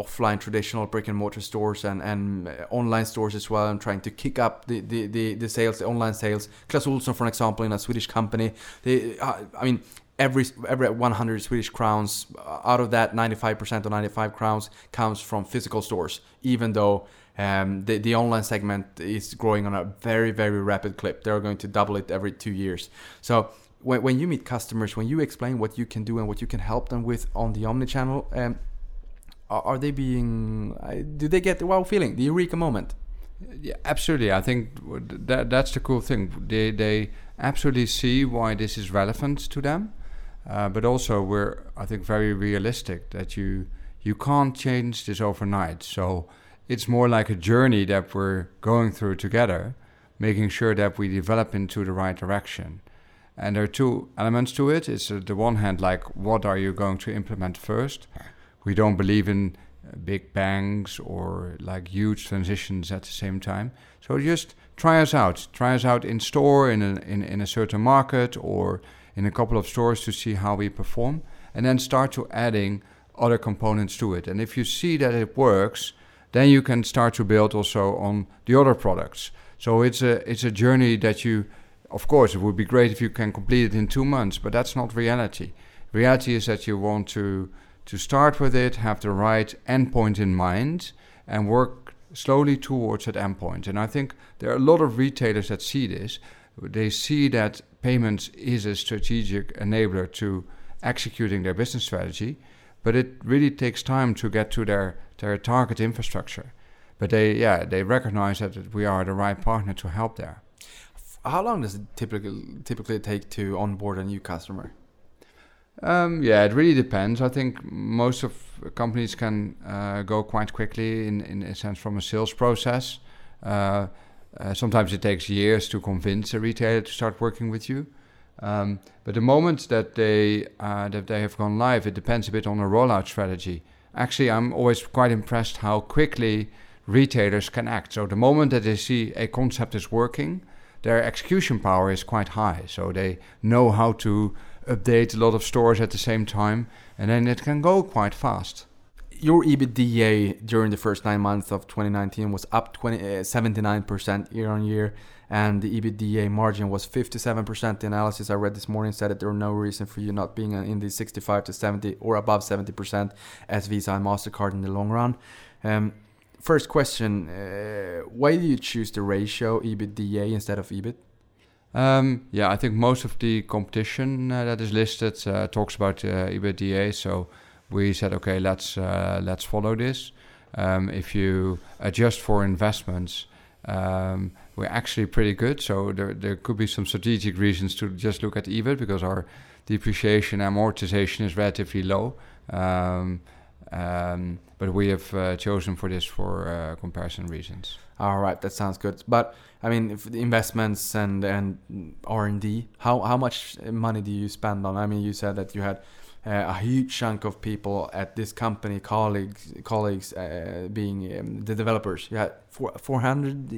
offline traditional brick and mortar stores and, and uh, online stores as well and trying to kick up the, the, the, the sales, the online sales. Clas Ohlson, for example, in a Swedish company, they, uh, I mean, every every 100 Swedish crowns, uh, out of that, 95% or 95 crowns comes from physical stores, even though um, the, the online segment is growing on a very, very rapid clip. They're going to double it every two years. So when, when you meet customers, when you explain what you can do and what you can help them with on the omnichannel, um, are, are they being, do they get the wow feeling, the eureka moment? Yeah, absolutely. I think that that's the cool thing. They they absolutely see why this is relevant to them. Uh, but also, we're I think very realistic that you you can't change this overnight. So it's more like a journey that we're going through together, making sure that we develop into the right direction. And there are two elements to it. It's uh, the one hand, like what are you going to implement first? We don't believe in uh, big bangs or like huge transitions at the same time. So just try us out. Try us out in store in a, in, in a certain market or in a couple of stores to see how we perform, and then start to adding other components to it. And if you see that it works, then you can start to build also on the other products. So it's a it's a journey that you, of course, it would be great if you can complete it in two months, but that's not reality. Reality is that you want to to start with it, have the right endpoint in mind, and work slowly towards that endpoint. And I think there are a lot of retailers that see this. They see that payments is a strategic enabler to executing their business strategy, but it really takes time to get to their, their target infrastructure. But they, yeah, they recognize that we are the right partner to help there. How long does it typically typically take to onboard a new customer? Um, yeah, it really depends. I think most of companies can uh, go quite quickly in, in a sense from a sales process. Uh, uh, sometimes it takes years to convince a retailer to start working with you. Um, but the moment that they uh, that they have gone live, it depends a bit on the rollout strategy. Actually, I'm always quite impressed how quickly retailers can act. So the moment that they see a concept is working, their execution power is quite high. So they know how to update a lot of stores at the same time, and then it can go quite fast. Your EBITDA during the first nine months of 2019 was up 20, uh, 79% year on year, and the EBITDA margin was 57%. The analysis I read this morning said that there were no reason for you not being in the 65 to 70 or above 70% as Visa and Mastercard in the long run. Um, first question: uh, Why do you choose the ratio EBITDA instead of EBIT? Um, yeah, I think most of the competition uh, that is listed uh, talks about uh, EBITDA. So we said, okay, let's uh, let's follow this. Um, if you adjust for investments, um, we're actually pretty good. So there there could be some strategic reasons to just look at EBIT because our depreciation amortization is relatively low. Um, um, but we have uh, chosen for this for uh, comparison reasons. All right, that sounds good. But I mean, if the investments and and R and D, how how much money do you spend on? I mean, you said that you had uh, a huge chunk of people at this company, colleagues colleagues uh, being um, the developers. Yeah, four four hundred.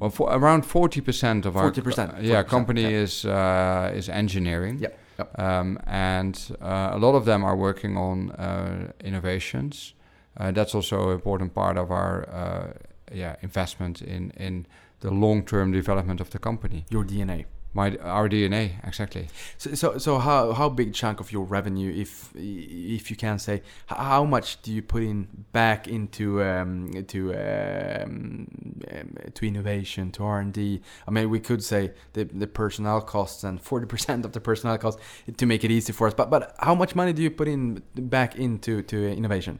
Well, for around forty percent of 40%, our 40%, yeah company yeah. is uh, is engineering. Yeah. Yep. Um, and uh, a lot of them are working on uh, innovations. Uh, that's also an important part of our yeah investment in in the long term development of the company. Your DNA. My our DNA exactly. So, so so how how big chunk of your revenue, if if you can say, how much do you put in back into um, to um, um to innovation to R and D? I mean, we could say the the personnel costs and forty percent of the personnel costs to make it easy for us. But but how much money do you put in back into to innovation?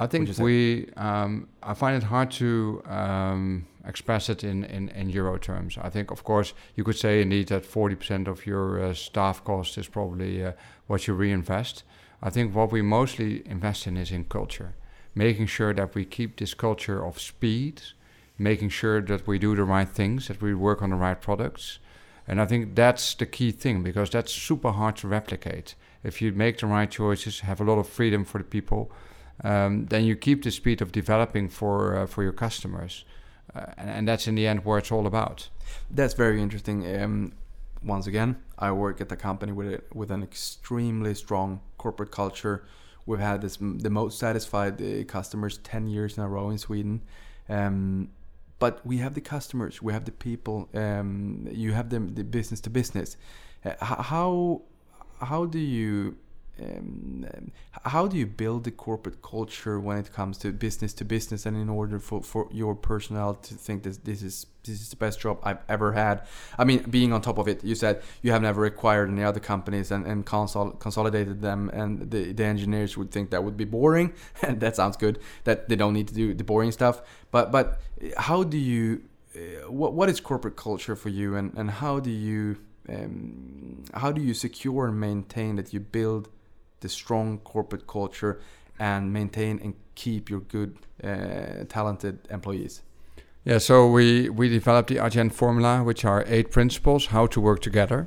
I think we. Um, I find it hard to um, express it in, in, in euro terms. I think, of course, you could say indeed that forty percent of your uh, staff cost is probably uh, what you reinvest. I think what we mostly invest in is in culture, making sure that we keep this culture of speed, making sure that we do the right things, that we work on the right products, and I think that's the key thing because that's super hard to replicate. If you make the right choices, have a lot of freedom for the people um, then you keep the speed of developing for uh, for your customers, uh, and, and, that's in the end where it's all about. That's very interesting. Um, once again, I work at a company with with an extremely strong corporate culture. We've had this the most satisfied uh, customers ten years in a row in Sweden. Um, but we have the customers, we have the people, um, you have the, the business to business. Uh, how how do you um, how do you build the corporate culture when it comes to business to business and in order for, for your personnel to think that this is this is the best job I've ever had? I mean being on top of it you said you have never acquired any other companies and, and consol- consolidated them and the, the engineers would think that would be boring. [LAUGHS] And that sounds good that they don't need to do the boring stuff. But but how do you uh, what what is corporate culture for you, and and how do you um, how do you secure and maintain that you build the strong corporate culture and maintain and keep your good, uh, talented employees? Yeah, so we, we developed the Adyen formula, which are eight principles how to work together.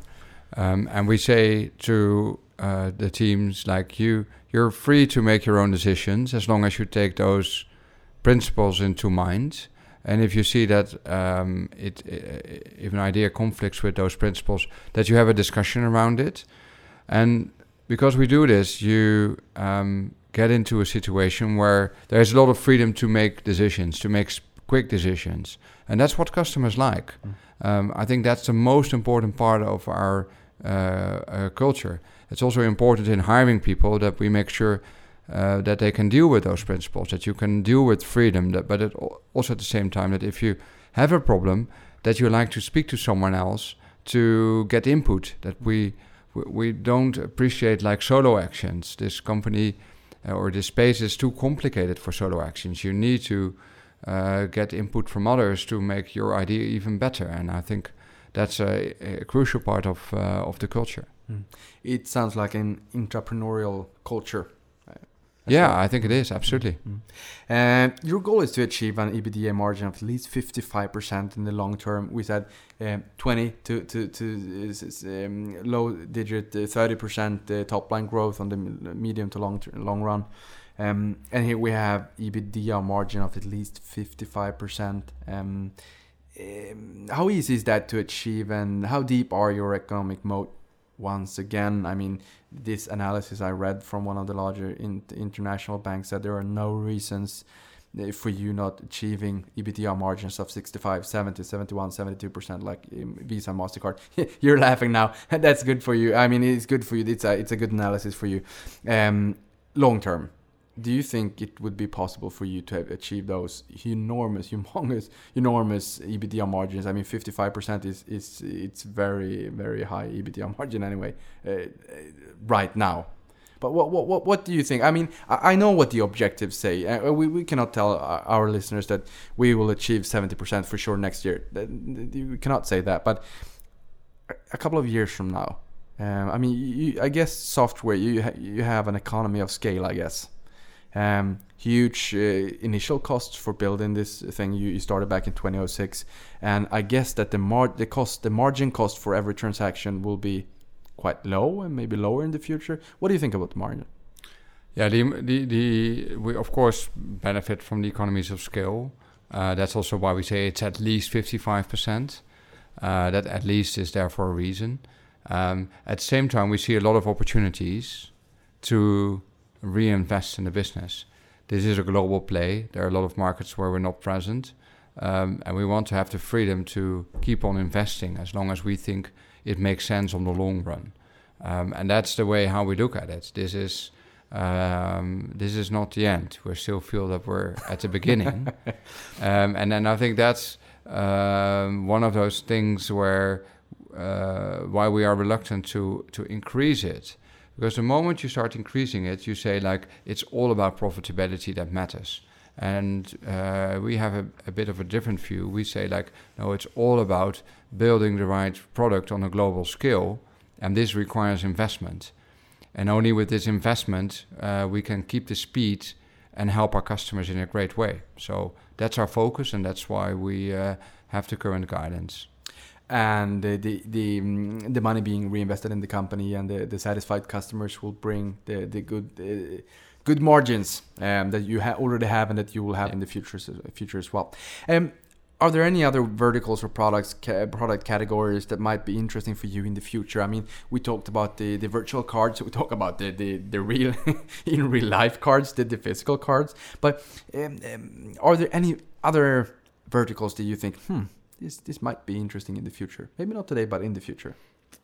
Um, and we say to uh, the teams like you, you're free to make your own decisions as long as you take those principles into mind. And if you see that um, it, if an idea conflicts with those principles, that you have a discussion around it. And because we do this, you um, get into a situation where there's a lot of freedom to make decisions, to make quick decisions, and that's what customers like. Mm. Um, I think that's the most important part of our uh, uh, culture. It's also important in hiring people that we make sure uh, that they can deal with those principles, that you can deal with freedom, that, but it also at the same time that if you have a problem, that you like to speak to someone else to get input. That we we don't appreciate like solo actions. This company uh, or this space is too complicated for solo actions. You need to uh, get input from others to make your idea even better. And I think that's a, a crucial part of uh, of the culture. Mm. It sounds like an entrepreneurial culture. Yeah, well. I think it is absolutely. Mm. And your goal is to achieve an EBITDA margin of at least fifty-five percent in the long term. We said um, twenty to to to um, low digit uh, thirty percent uh, top line growth on the medium to long long run. Um, and here we have EBITDA margin of at least 55%. Um, um, how easy is that to achieve and how deep are your economic moat? Once again, I mean, this analysis I read from one of the larger in international banks said there are no reasons uh, for you not achieving EBITDA margins of 65, 70, 71, 72% like Visa MasterCard. [LAUGHS] You're laughing now. [LAUGHS] That's good for you. I mean, it's good for you. It's a, it's a good analysis for you. Um, long term, do you think it would be possible for you to achieve those enormous, [LAUGHS] humongous, enormous EBITDA margins? I mean, 55% is is it's very very high EBITDA margin anyway, uh, right now. But what, what what what do you think? I mean, I, I know what the objectives say. Uh, we, we cannot tell our listeners that we will achieve 70% for sure next year. We cannot say that. But a couple of years from now, um, I mean, you, I guess software you you have an economy of scale. I guess um, huge uh, initial costs for building this thing. You, you, started back in 2006, and I guess that the mar- the cost, the margin cost for every transaction will be quite low and maybe lower in the future. What do you think about the margin? Yeah, the, the, the we of course benefit from the economies of scale. Uh, that's also why we say it's at least 55%. Uh, that at least is there for a reason. Um, at the same time, we see a lot of opportunities to reinvest in the business. This is a global play. There are a lot of markets where we're not present. Um, and we want to have the freedom to keep on investing as long as we think it makes sense on the long run. Um, and that's the way how we look at it. This is um, this is not the end. We still feel that we're at the beginning. [LAUGHS] Um, and then I think that's um, one of those things where uh, why we are reluctant to to increase it because the moment you start increasing it, you say like it's all about profitability that matters. And uh, we have a, a, bit of a different view. We say like, no, it's all about building the right product on a global scale, and this requires investment. And only with this investment, uh, we can keep the speed and help our customers in a great way. So that's our focus, and that's why we uh, have the current guidance and the the the, mm, the, money being reinvested in the company and the, the satisfied customers will bring the the good uh, good margins um, that you ha- already have and that you will have yeah. in the future future as well. Um, are there any other verticals or products ca- product categories that might be interesting for you in the future? I mean, we talked about the, the virtual cards, we talk about the the, the real [LAUGHS] in real life cards, the, the physical cards, but um, um are there any other verticals that you think, hmm, this this might be interesting in the future. Maybe not today, but in the future.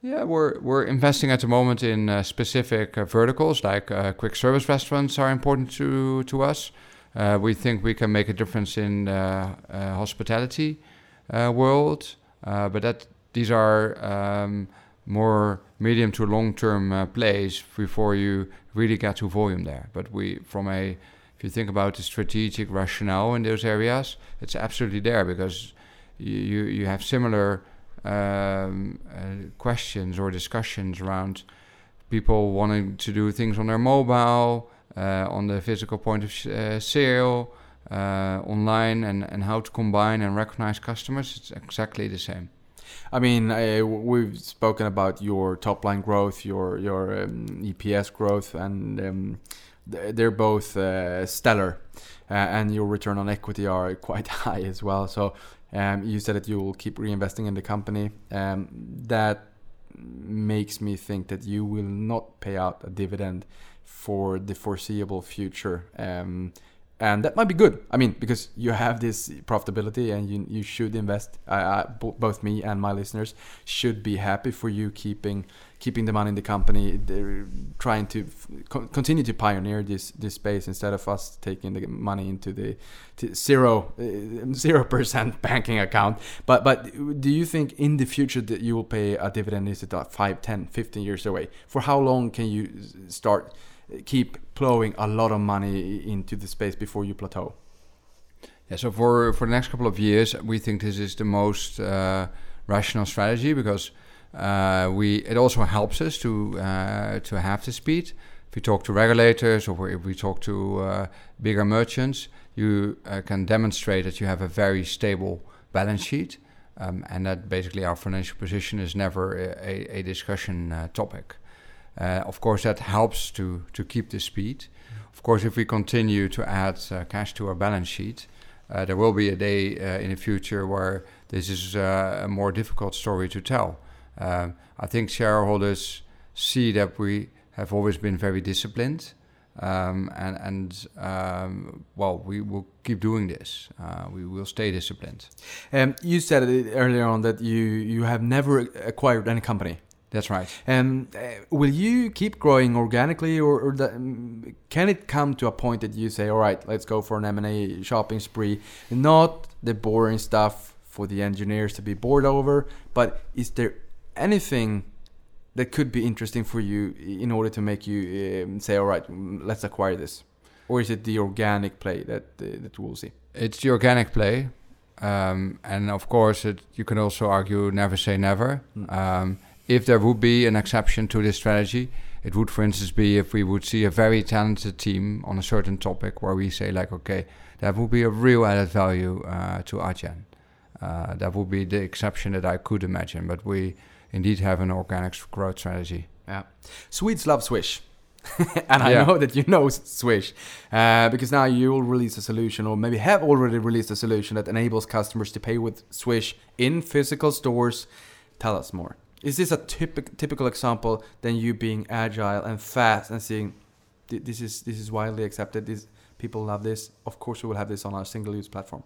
Yeah, we're we're investing at the moment in uh, specific uh, verticals like uh, quick service restaurants are important to to us. Uh, we think we can make a difference in uh, uh, hospitality world, but that these are um, more medium to long term plays before you really get to volume there. But we from a if you think about the strategic rationale in those areas, it's absolutely there because you you, have similar um, uh, questions or discussions around people wanting to do things on their mobile, uh, on the physical point of sh- uh, sale, uh, online, and, and how to combine and recognize customers. It's exactly the same. I mean, uh, we've spoken about your top line growth, your your um, EPS growth, and um, they're both uh, stellar, and your return on equity are quite [LAUGHS] high as well. So um, you said that you will keep reinvesting in the company. Um, that makes me think that you will not pay out a dividend for the foreseeable future. Um, and that might be good. I mean, because you have this profitability, and you you should invest. Uh, both me and my listeners should be happy for you keeping keeping the money in the company. They're trying to continue to pioneer this this space instead of us taking the money into the zero uh, percent [LAUGHS] banking account. But but do you think in the future that you will pay a dividend? Is it 5, 10, 15 years away? For how long can you start? keep plowing a lot of money into the space before you plateau? Yeah, so for for the next couple of years, we think this is the most uh, rational strategy because uh, we it also helps us to uh, to have the speed. If we talk to regulators or if we talk to uh, bigger merchants, you uh, can demonstrate that you have a very stable balance sheet, um, and that basically our financial position is never a, a discussion uh, topic. Uh, of course, that helps to, to keep the speed. Of course, if we continue to add cash to our balance sheet, there will be a day in the future where this is a more difficult story to tell. Um, I think shareholders see that we have always been very disciplined. Um, and and um, well, we will keep doing this. Uh, we will stay disciplined. Um, you said earlier on that you you have never acquired any company. That's right. And um, uh, will you keep growing organically, or, or the, um, can it come to a point that you say, "All right, let's go for an M and A shopping spree"? Not the boring stuff for the engineers to be bored over, but is there anything that could be interesting for you in order to make you um, say, "All right, let's acquire this," or is it the organic play that uh, that we'll see? It's the organic play, um, and of course, it, you can also argue never say never. Mm if there would be an exception to this strategy, it would, for instance, be if we would see a very talented team on a certain topic where we say, like, okay, that would be a real added value uh, to Adyen. Uh, that would be the exception that I could imagine, but we indeed have an organic growth strategy. Yeah, Swedes love Swish. [LAUGHS] and I yeah. know that you know Swish uh, because now you will release a solution, or maybe have already released a solution that enables customers to pay with Swish in physical stores. Tell us more. Is this a typical typical example than you being agile and fast and seeing this is this is widely accepted? This people love this. Of course, we will have this on our single-use platform.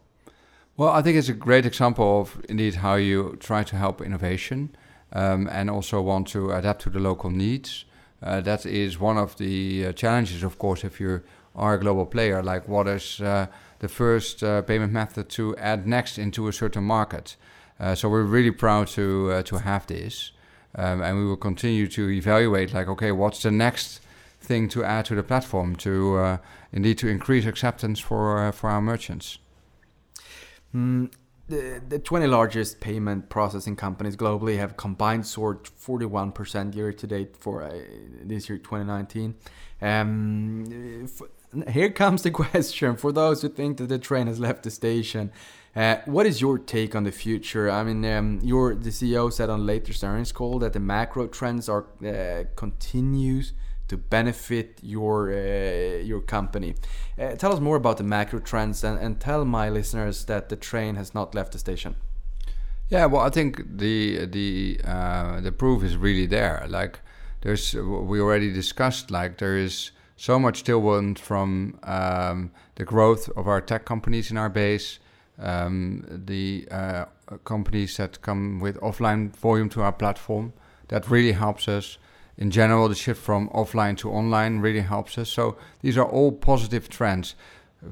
Well, I think it's a great example of indeed how you try to help innovation um, and also want to adapt to the local needs. Uh, that is one of the uh, challenges, of course, if you are a global player. Like, what is uh, the first uh, payment method to add next into a certain market? Uh, so we're really proud to uh, to have this, um, and we will continue to evaluate. Like, okay, what's the next thing to add to the platform to indeed to increase acceptance for for our merchants? Mm, the, the 20 largest payment processing companies globally have combined soared 41% year to date for uh, this year 2019. Um, here comes the [LAUGHS] question for those who think that the train has left the station. Uh, what is your take on the future? I mean, um, your the CEO said on latest earnings call that the macro trends are uh, continues to benefit your uh, your company. Uh, tell us more about the macro trends and, and tell my listeners that the train has not left the station. Yeah, well, I think the the uh, the proof is really there. Like, there's we already discussed. Like, there is so much tailwind from um, the growth of our tech companies in our base um, the uh, companies that come with offline volume to our platform. That really helps us. In general, the shift from offline to online really helps us. So these are all positive trends.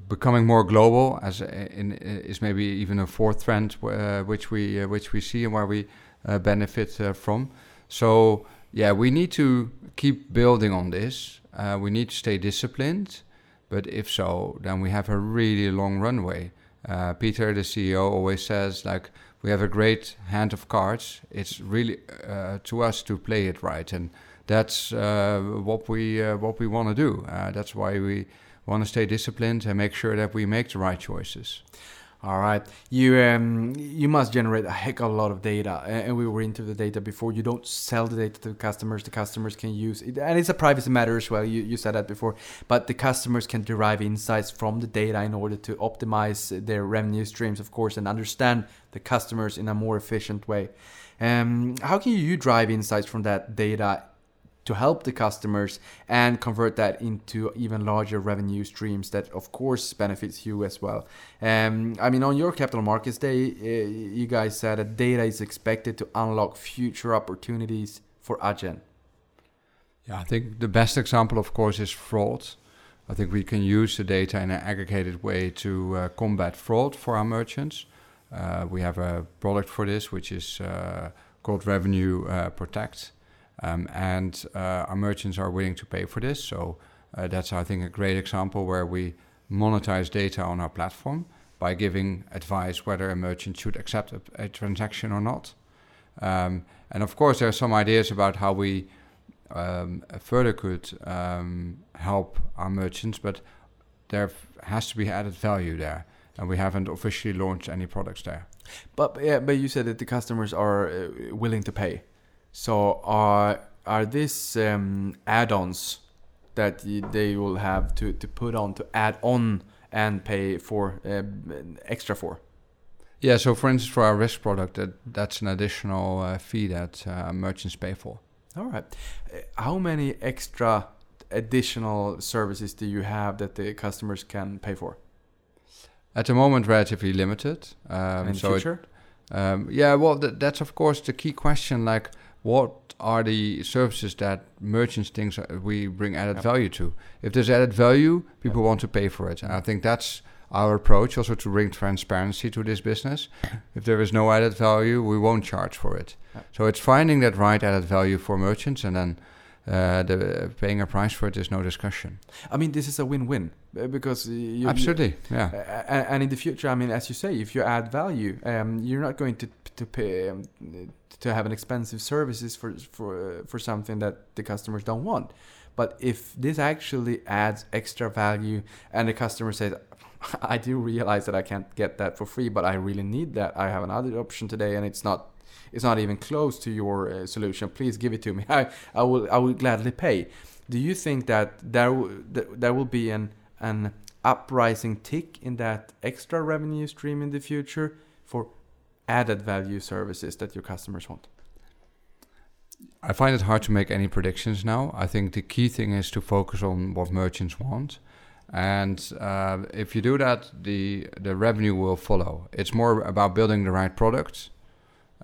Becoming more global as in, is maybe even a fourth trend uh, which we uh, which we see and where we uh, benefit uh, from. So yeah, we need to keep building on this. Uh, we need to stay disciplined, but if so, then we have a really long runway Uh, Pieter, the CEO, always says like we have a great hand of cards. It's really to us to play it right, and that's uh, what we uh, what we want to do. Uh, that's why we want to stay disciplined and make sure that we make the right choices. All right, you um, you must generate a heck of a lot of data, and we were into the data before. You don't sell the data to the customers; the customers can use it, and it's a privacy matter as well. You you said that before, but the customers can derive insights from the data in order to optimize their revenue streams, of course, and understand the customers in a more efficient way. Um, how can you drive insights from that data to help the customers and convert that into even larger revenue streams that of course benefits you as well um, i mean on your capital markets day uh, you guys said that data is expected to unlock future opportunities for Adyen. Yeah, I think the best example, of course, is fraud. I think we can use the data in an aggregated way to uh, combat fraud for our merchants. Uh, we have a product for this, which is uh, called Revenue uh, Protect, um, and uh, our merchants are willing to pay for this. So uh, that's, I think, a great example where we monetize data on our platform by giving advice whether a merchant should accept a, a transaction or not. Um, and of course, there are some ideas about how we um, further could um, help our merchants, but there has to be added value there, and we haven't officially launched any products there. But yeah, but you said that the customers are uh, willing to pay. So are are these um, add-ons that they will have to, to put on to add on and pay for uh, extra for? Yeah, so for instance, for our risk product, that, that's an additional uh, fee that uh, merchants pay for. All right. Uh, How many extra additional services do you have that the customers can pay for? At the moment, relatively limited. Um, in so it- future? Um, yeah, well, th- that's of course the key question. Like, what are the services that merchants think we bring added Yep. value to? If there's added value, people want to pay for it. And I think that's our approach, also to bring transparency to this business. [COUGHS] if there is no added value, we won't charge for it. Yep. So it's finding that right added value for merchants, and then uh, the paying a price for it is no discussion. I mean, this is a win-win uh, because you, you- Absolutely, yeah. Uh, and and in the future, I mean, as you say, if you add value, um, you're not going to to pay um, to have an expensive services for for uh, for something that the customers don't want. But if this actually adds extra value, and the customer says, [LAUGHS] "I do realize that I can't get that for free, but I really need that. I have another option today, and it's not." It's not even close to your uh, solution. Please give it to me. [LAUGHS] I, I will I will gladly pay. Do you think that there that there will be an an uprising tick in that extra revenue stream in the future for added value services that your customers want? I find it hard to make any predictions now. I think the key thing is to focus on what merchants want, and uh, if you do that, the the revenue will follow. It's more about building the right product,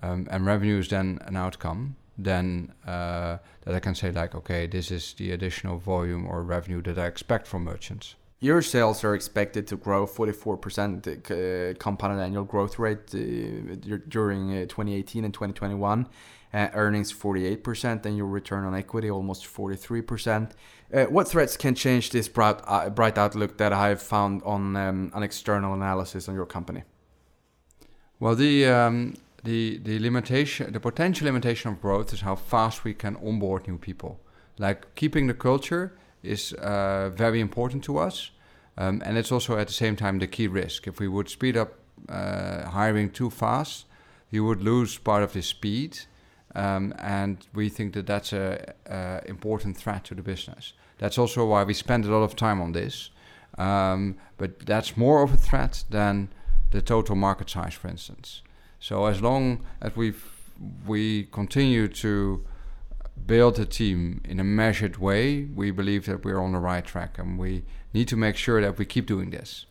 um, and revenue is then an outcome. Then uh, that I can say like, okay, this is the additional volume or revenue that I expect from merchants. Your sales are expected to grow 44% uh, compounded annual growth rate uh, during uh, 2018 and 2021. Uh, earnings 48% and your return on equity almost 43%. Uh, what threats can change this bright, uh, bright outlook that I've found on um, an external analysis on your company? Well, the um, the the limitation, the potential limitation of growth is how fast we can onboard new people. Like keeping the culture is uh, very important to us, um, and it's also at the same time the key risk. If we would speed up uh, hiring too fast, you would lose part of the speed, um, and we think that that's a, a important threat to the business. That's also why we spend a lot of time on this. Um, but that's more of a threat than the total market size, for instance. So as long as we we continue to build a team in a measured way, we believe that we're on the right track, and we need to make sure that we keep doing this.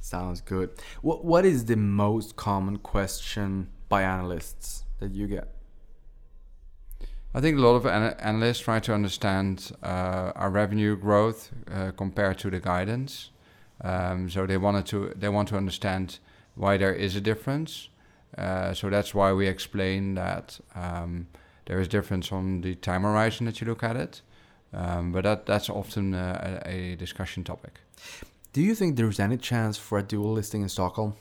Sounds good. What What is the most common question by analysts that you get? I think a lot of ana- analysts try to understand uh, our revenue growth uh, compared to the guidance. Um, so they wanted to they want to understand why there is a difference. Uh, so that's why we explain that um, there is difference on the time horizon that you look at it. Um, but that that's often a, a discussion topic. Do you think there's any chance for a dual listing in Stockholm?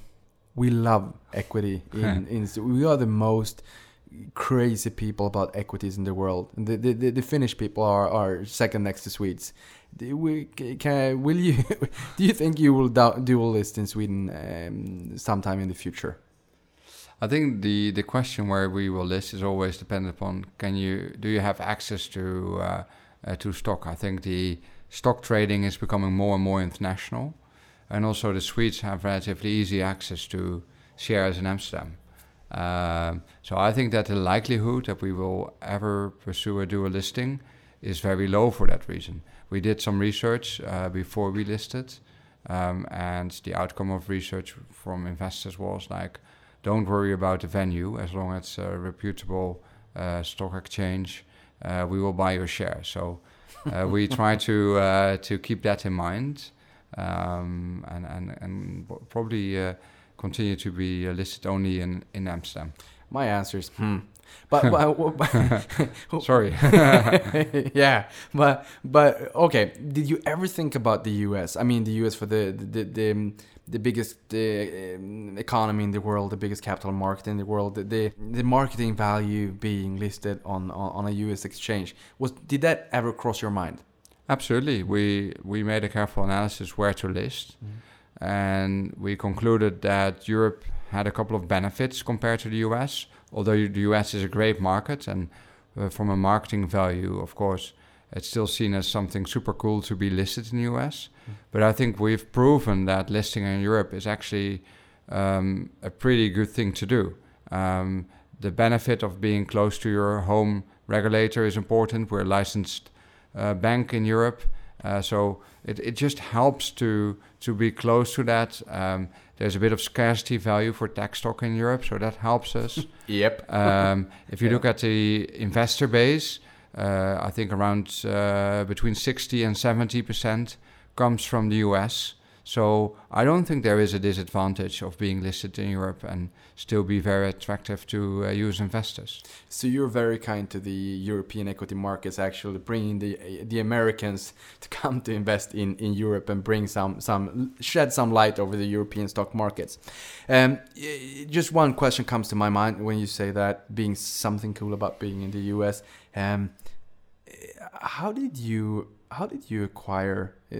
We love equity in, [LAUGHS] in we are the most crazy people about equities in the world. The the, the, the Finnish people are, are second next to Swedes. Do we, can, will you [LAUGHS] do you think you will du- dual list in Sweden um, sometime in the future? I think the the question where we will list is always dependent upon can you do you have access to uh, uh, to stock. I think the stock trading is becoming more and more international, and also the Swedes have relatively easy access to shares in Amsterdam. Um, so I think that the likelihood that we will ever pursue a dual listing is very low for that reason. We did some research uh, before we listed, um, and the outcome of research from investors was like, don't worry about the venue as long as it's a reputable uh, stock exchange. Uh, we will buy your share. So uh, [LAUGHS] we try to uh, to keep that in mind, um, and and and probably uh, continue to be listed only in in Amsterdam. My answer is hmm. But, but [LAUGHS] [LAUGHS] sorry. [LAUGHS] yeah, but but okay. Did you ever think about the U.S.? I mean, the U.S. for the the the, the biggest uh, economy in the world, the biggest capital market in the world, the the, the marketing value being listed on, on, on a U.S. exchange. Was did that ever cross your mind? Absolutely. We we made a careful analysis where to list, mm. and we concluded that Europe had a couple of benefits compared to the US. Although the US is a great market, and uh, from a marketing value, of course, it's still seen as something super cool to be listed in the US. Mm. But I think we've proven that listing in Europe is actually um, a pretty good thing to do. Um, the benefit of being close to your home regulator is important. We're a licensed uh, bank in Europe, uh, so it, it just helps to to be close to that. Um, there's a bit of scarcity value for tech stock in Europe, so that helps us. [LAUGHS] yep. [LAUGHS] Um, if you yeah. look at the investor base, uh, I think around uh, between 60 and 70 percent comes from the US. So I don't think there is a disadvantage of being listed in Europe and still be very attractive to uh, US investors. So you're very kind to the European equity markets, actually bringing the the Americans to come to invest in, in Europe and bring some some shed some light over the European stock markets. Um, just one question comes to my mind when you say that being something cool about being in the US. Um, how did you how did you acquire? Uh,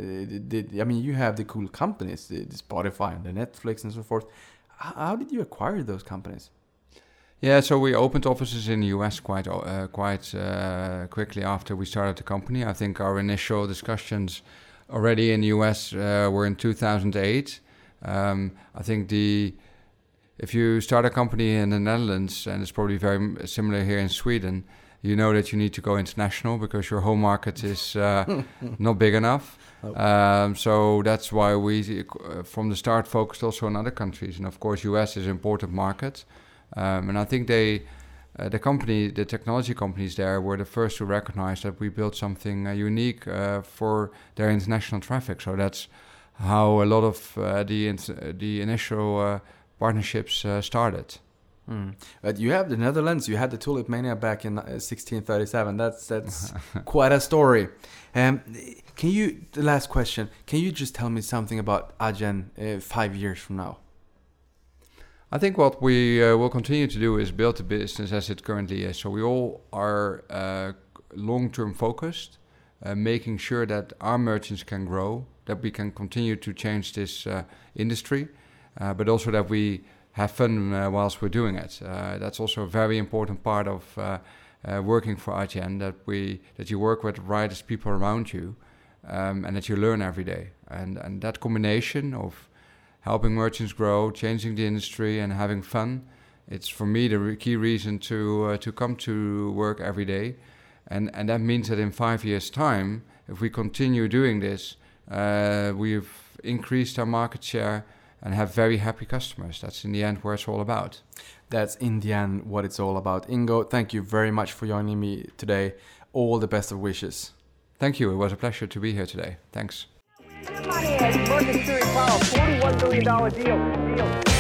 did, I mean, you have the cool companies, the, the Spotify and the Netflix and so forth. How, did you acquire those companies? Yeah, so we opened offices in the US quite uh, quite uh, quickly after we started the company. I think our initial discussions already in the US uh, were in 2008. Um, I think the if you start a company in the Netherlands, and it's probably very similar here in Sweden, you know that you need to go international because your home market is uh, [LAUGHS] not big enough. Um, so that's why we, uh, from the start, focused also on other countries, and of course, US is an important market. Um, and I think they, uh, the company, the technology companies there, were the first to recognize that we built something uh, unique uh, for their international traffic. So that's how a lot of uh, the the initial partnerships started. Mm. But you have the Netherlands. You had the Tulip Mania back in 1637. Uh, that's that's [LAUGHS] quite a story. Um, can you? The last question. Can you just tell me something about Adyen uh, five years from now? I think what we uh, will continue to do is build the business as it currently is. So we all are uh, long-term focused, uh, making sure that our merchants can grow, that we can continue to change this uh, industry, but also that we have fun uh, whilst we're doing it. Uh, that's also a very important part of uh, working for Adyen that we that you work with the rightest people around you, um, and that you learn every day. And and that combination of helping merchants grow, changing the industry, and having fun. It's for me the re- key reason to uh, to come to work every day, and and that means that in five years' time, if we continue doing this, uh, we've increased our market share and have very happy customers. That's in the end where it's all about. That's in the end what it's all about. Ingo, thank you very much for joining me today. All the best of wishes. Thank you. It was a pleasure to be here today. Thanks. $41 billion deal. deal.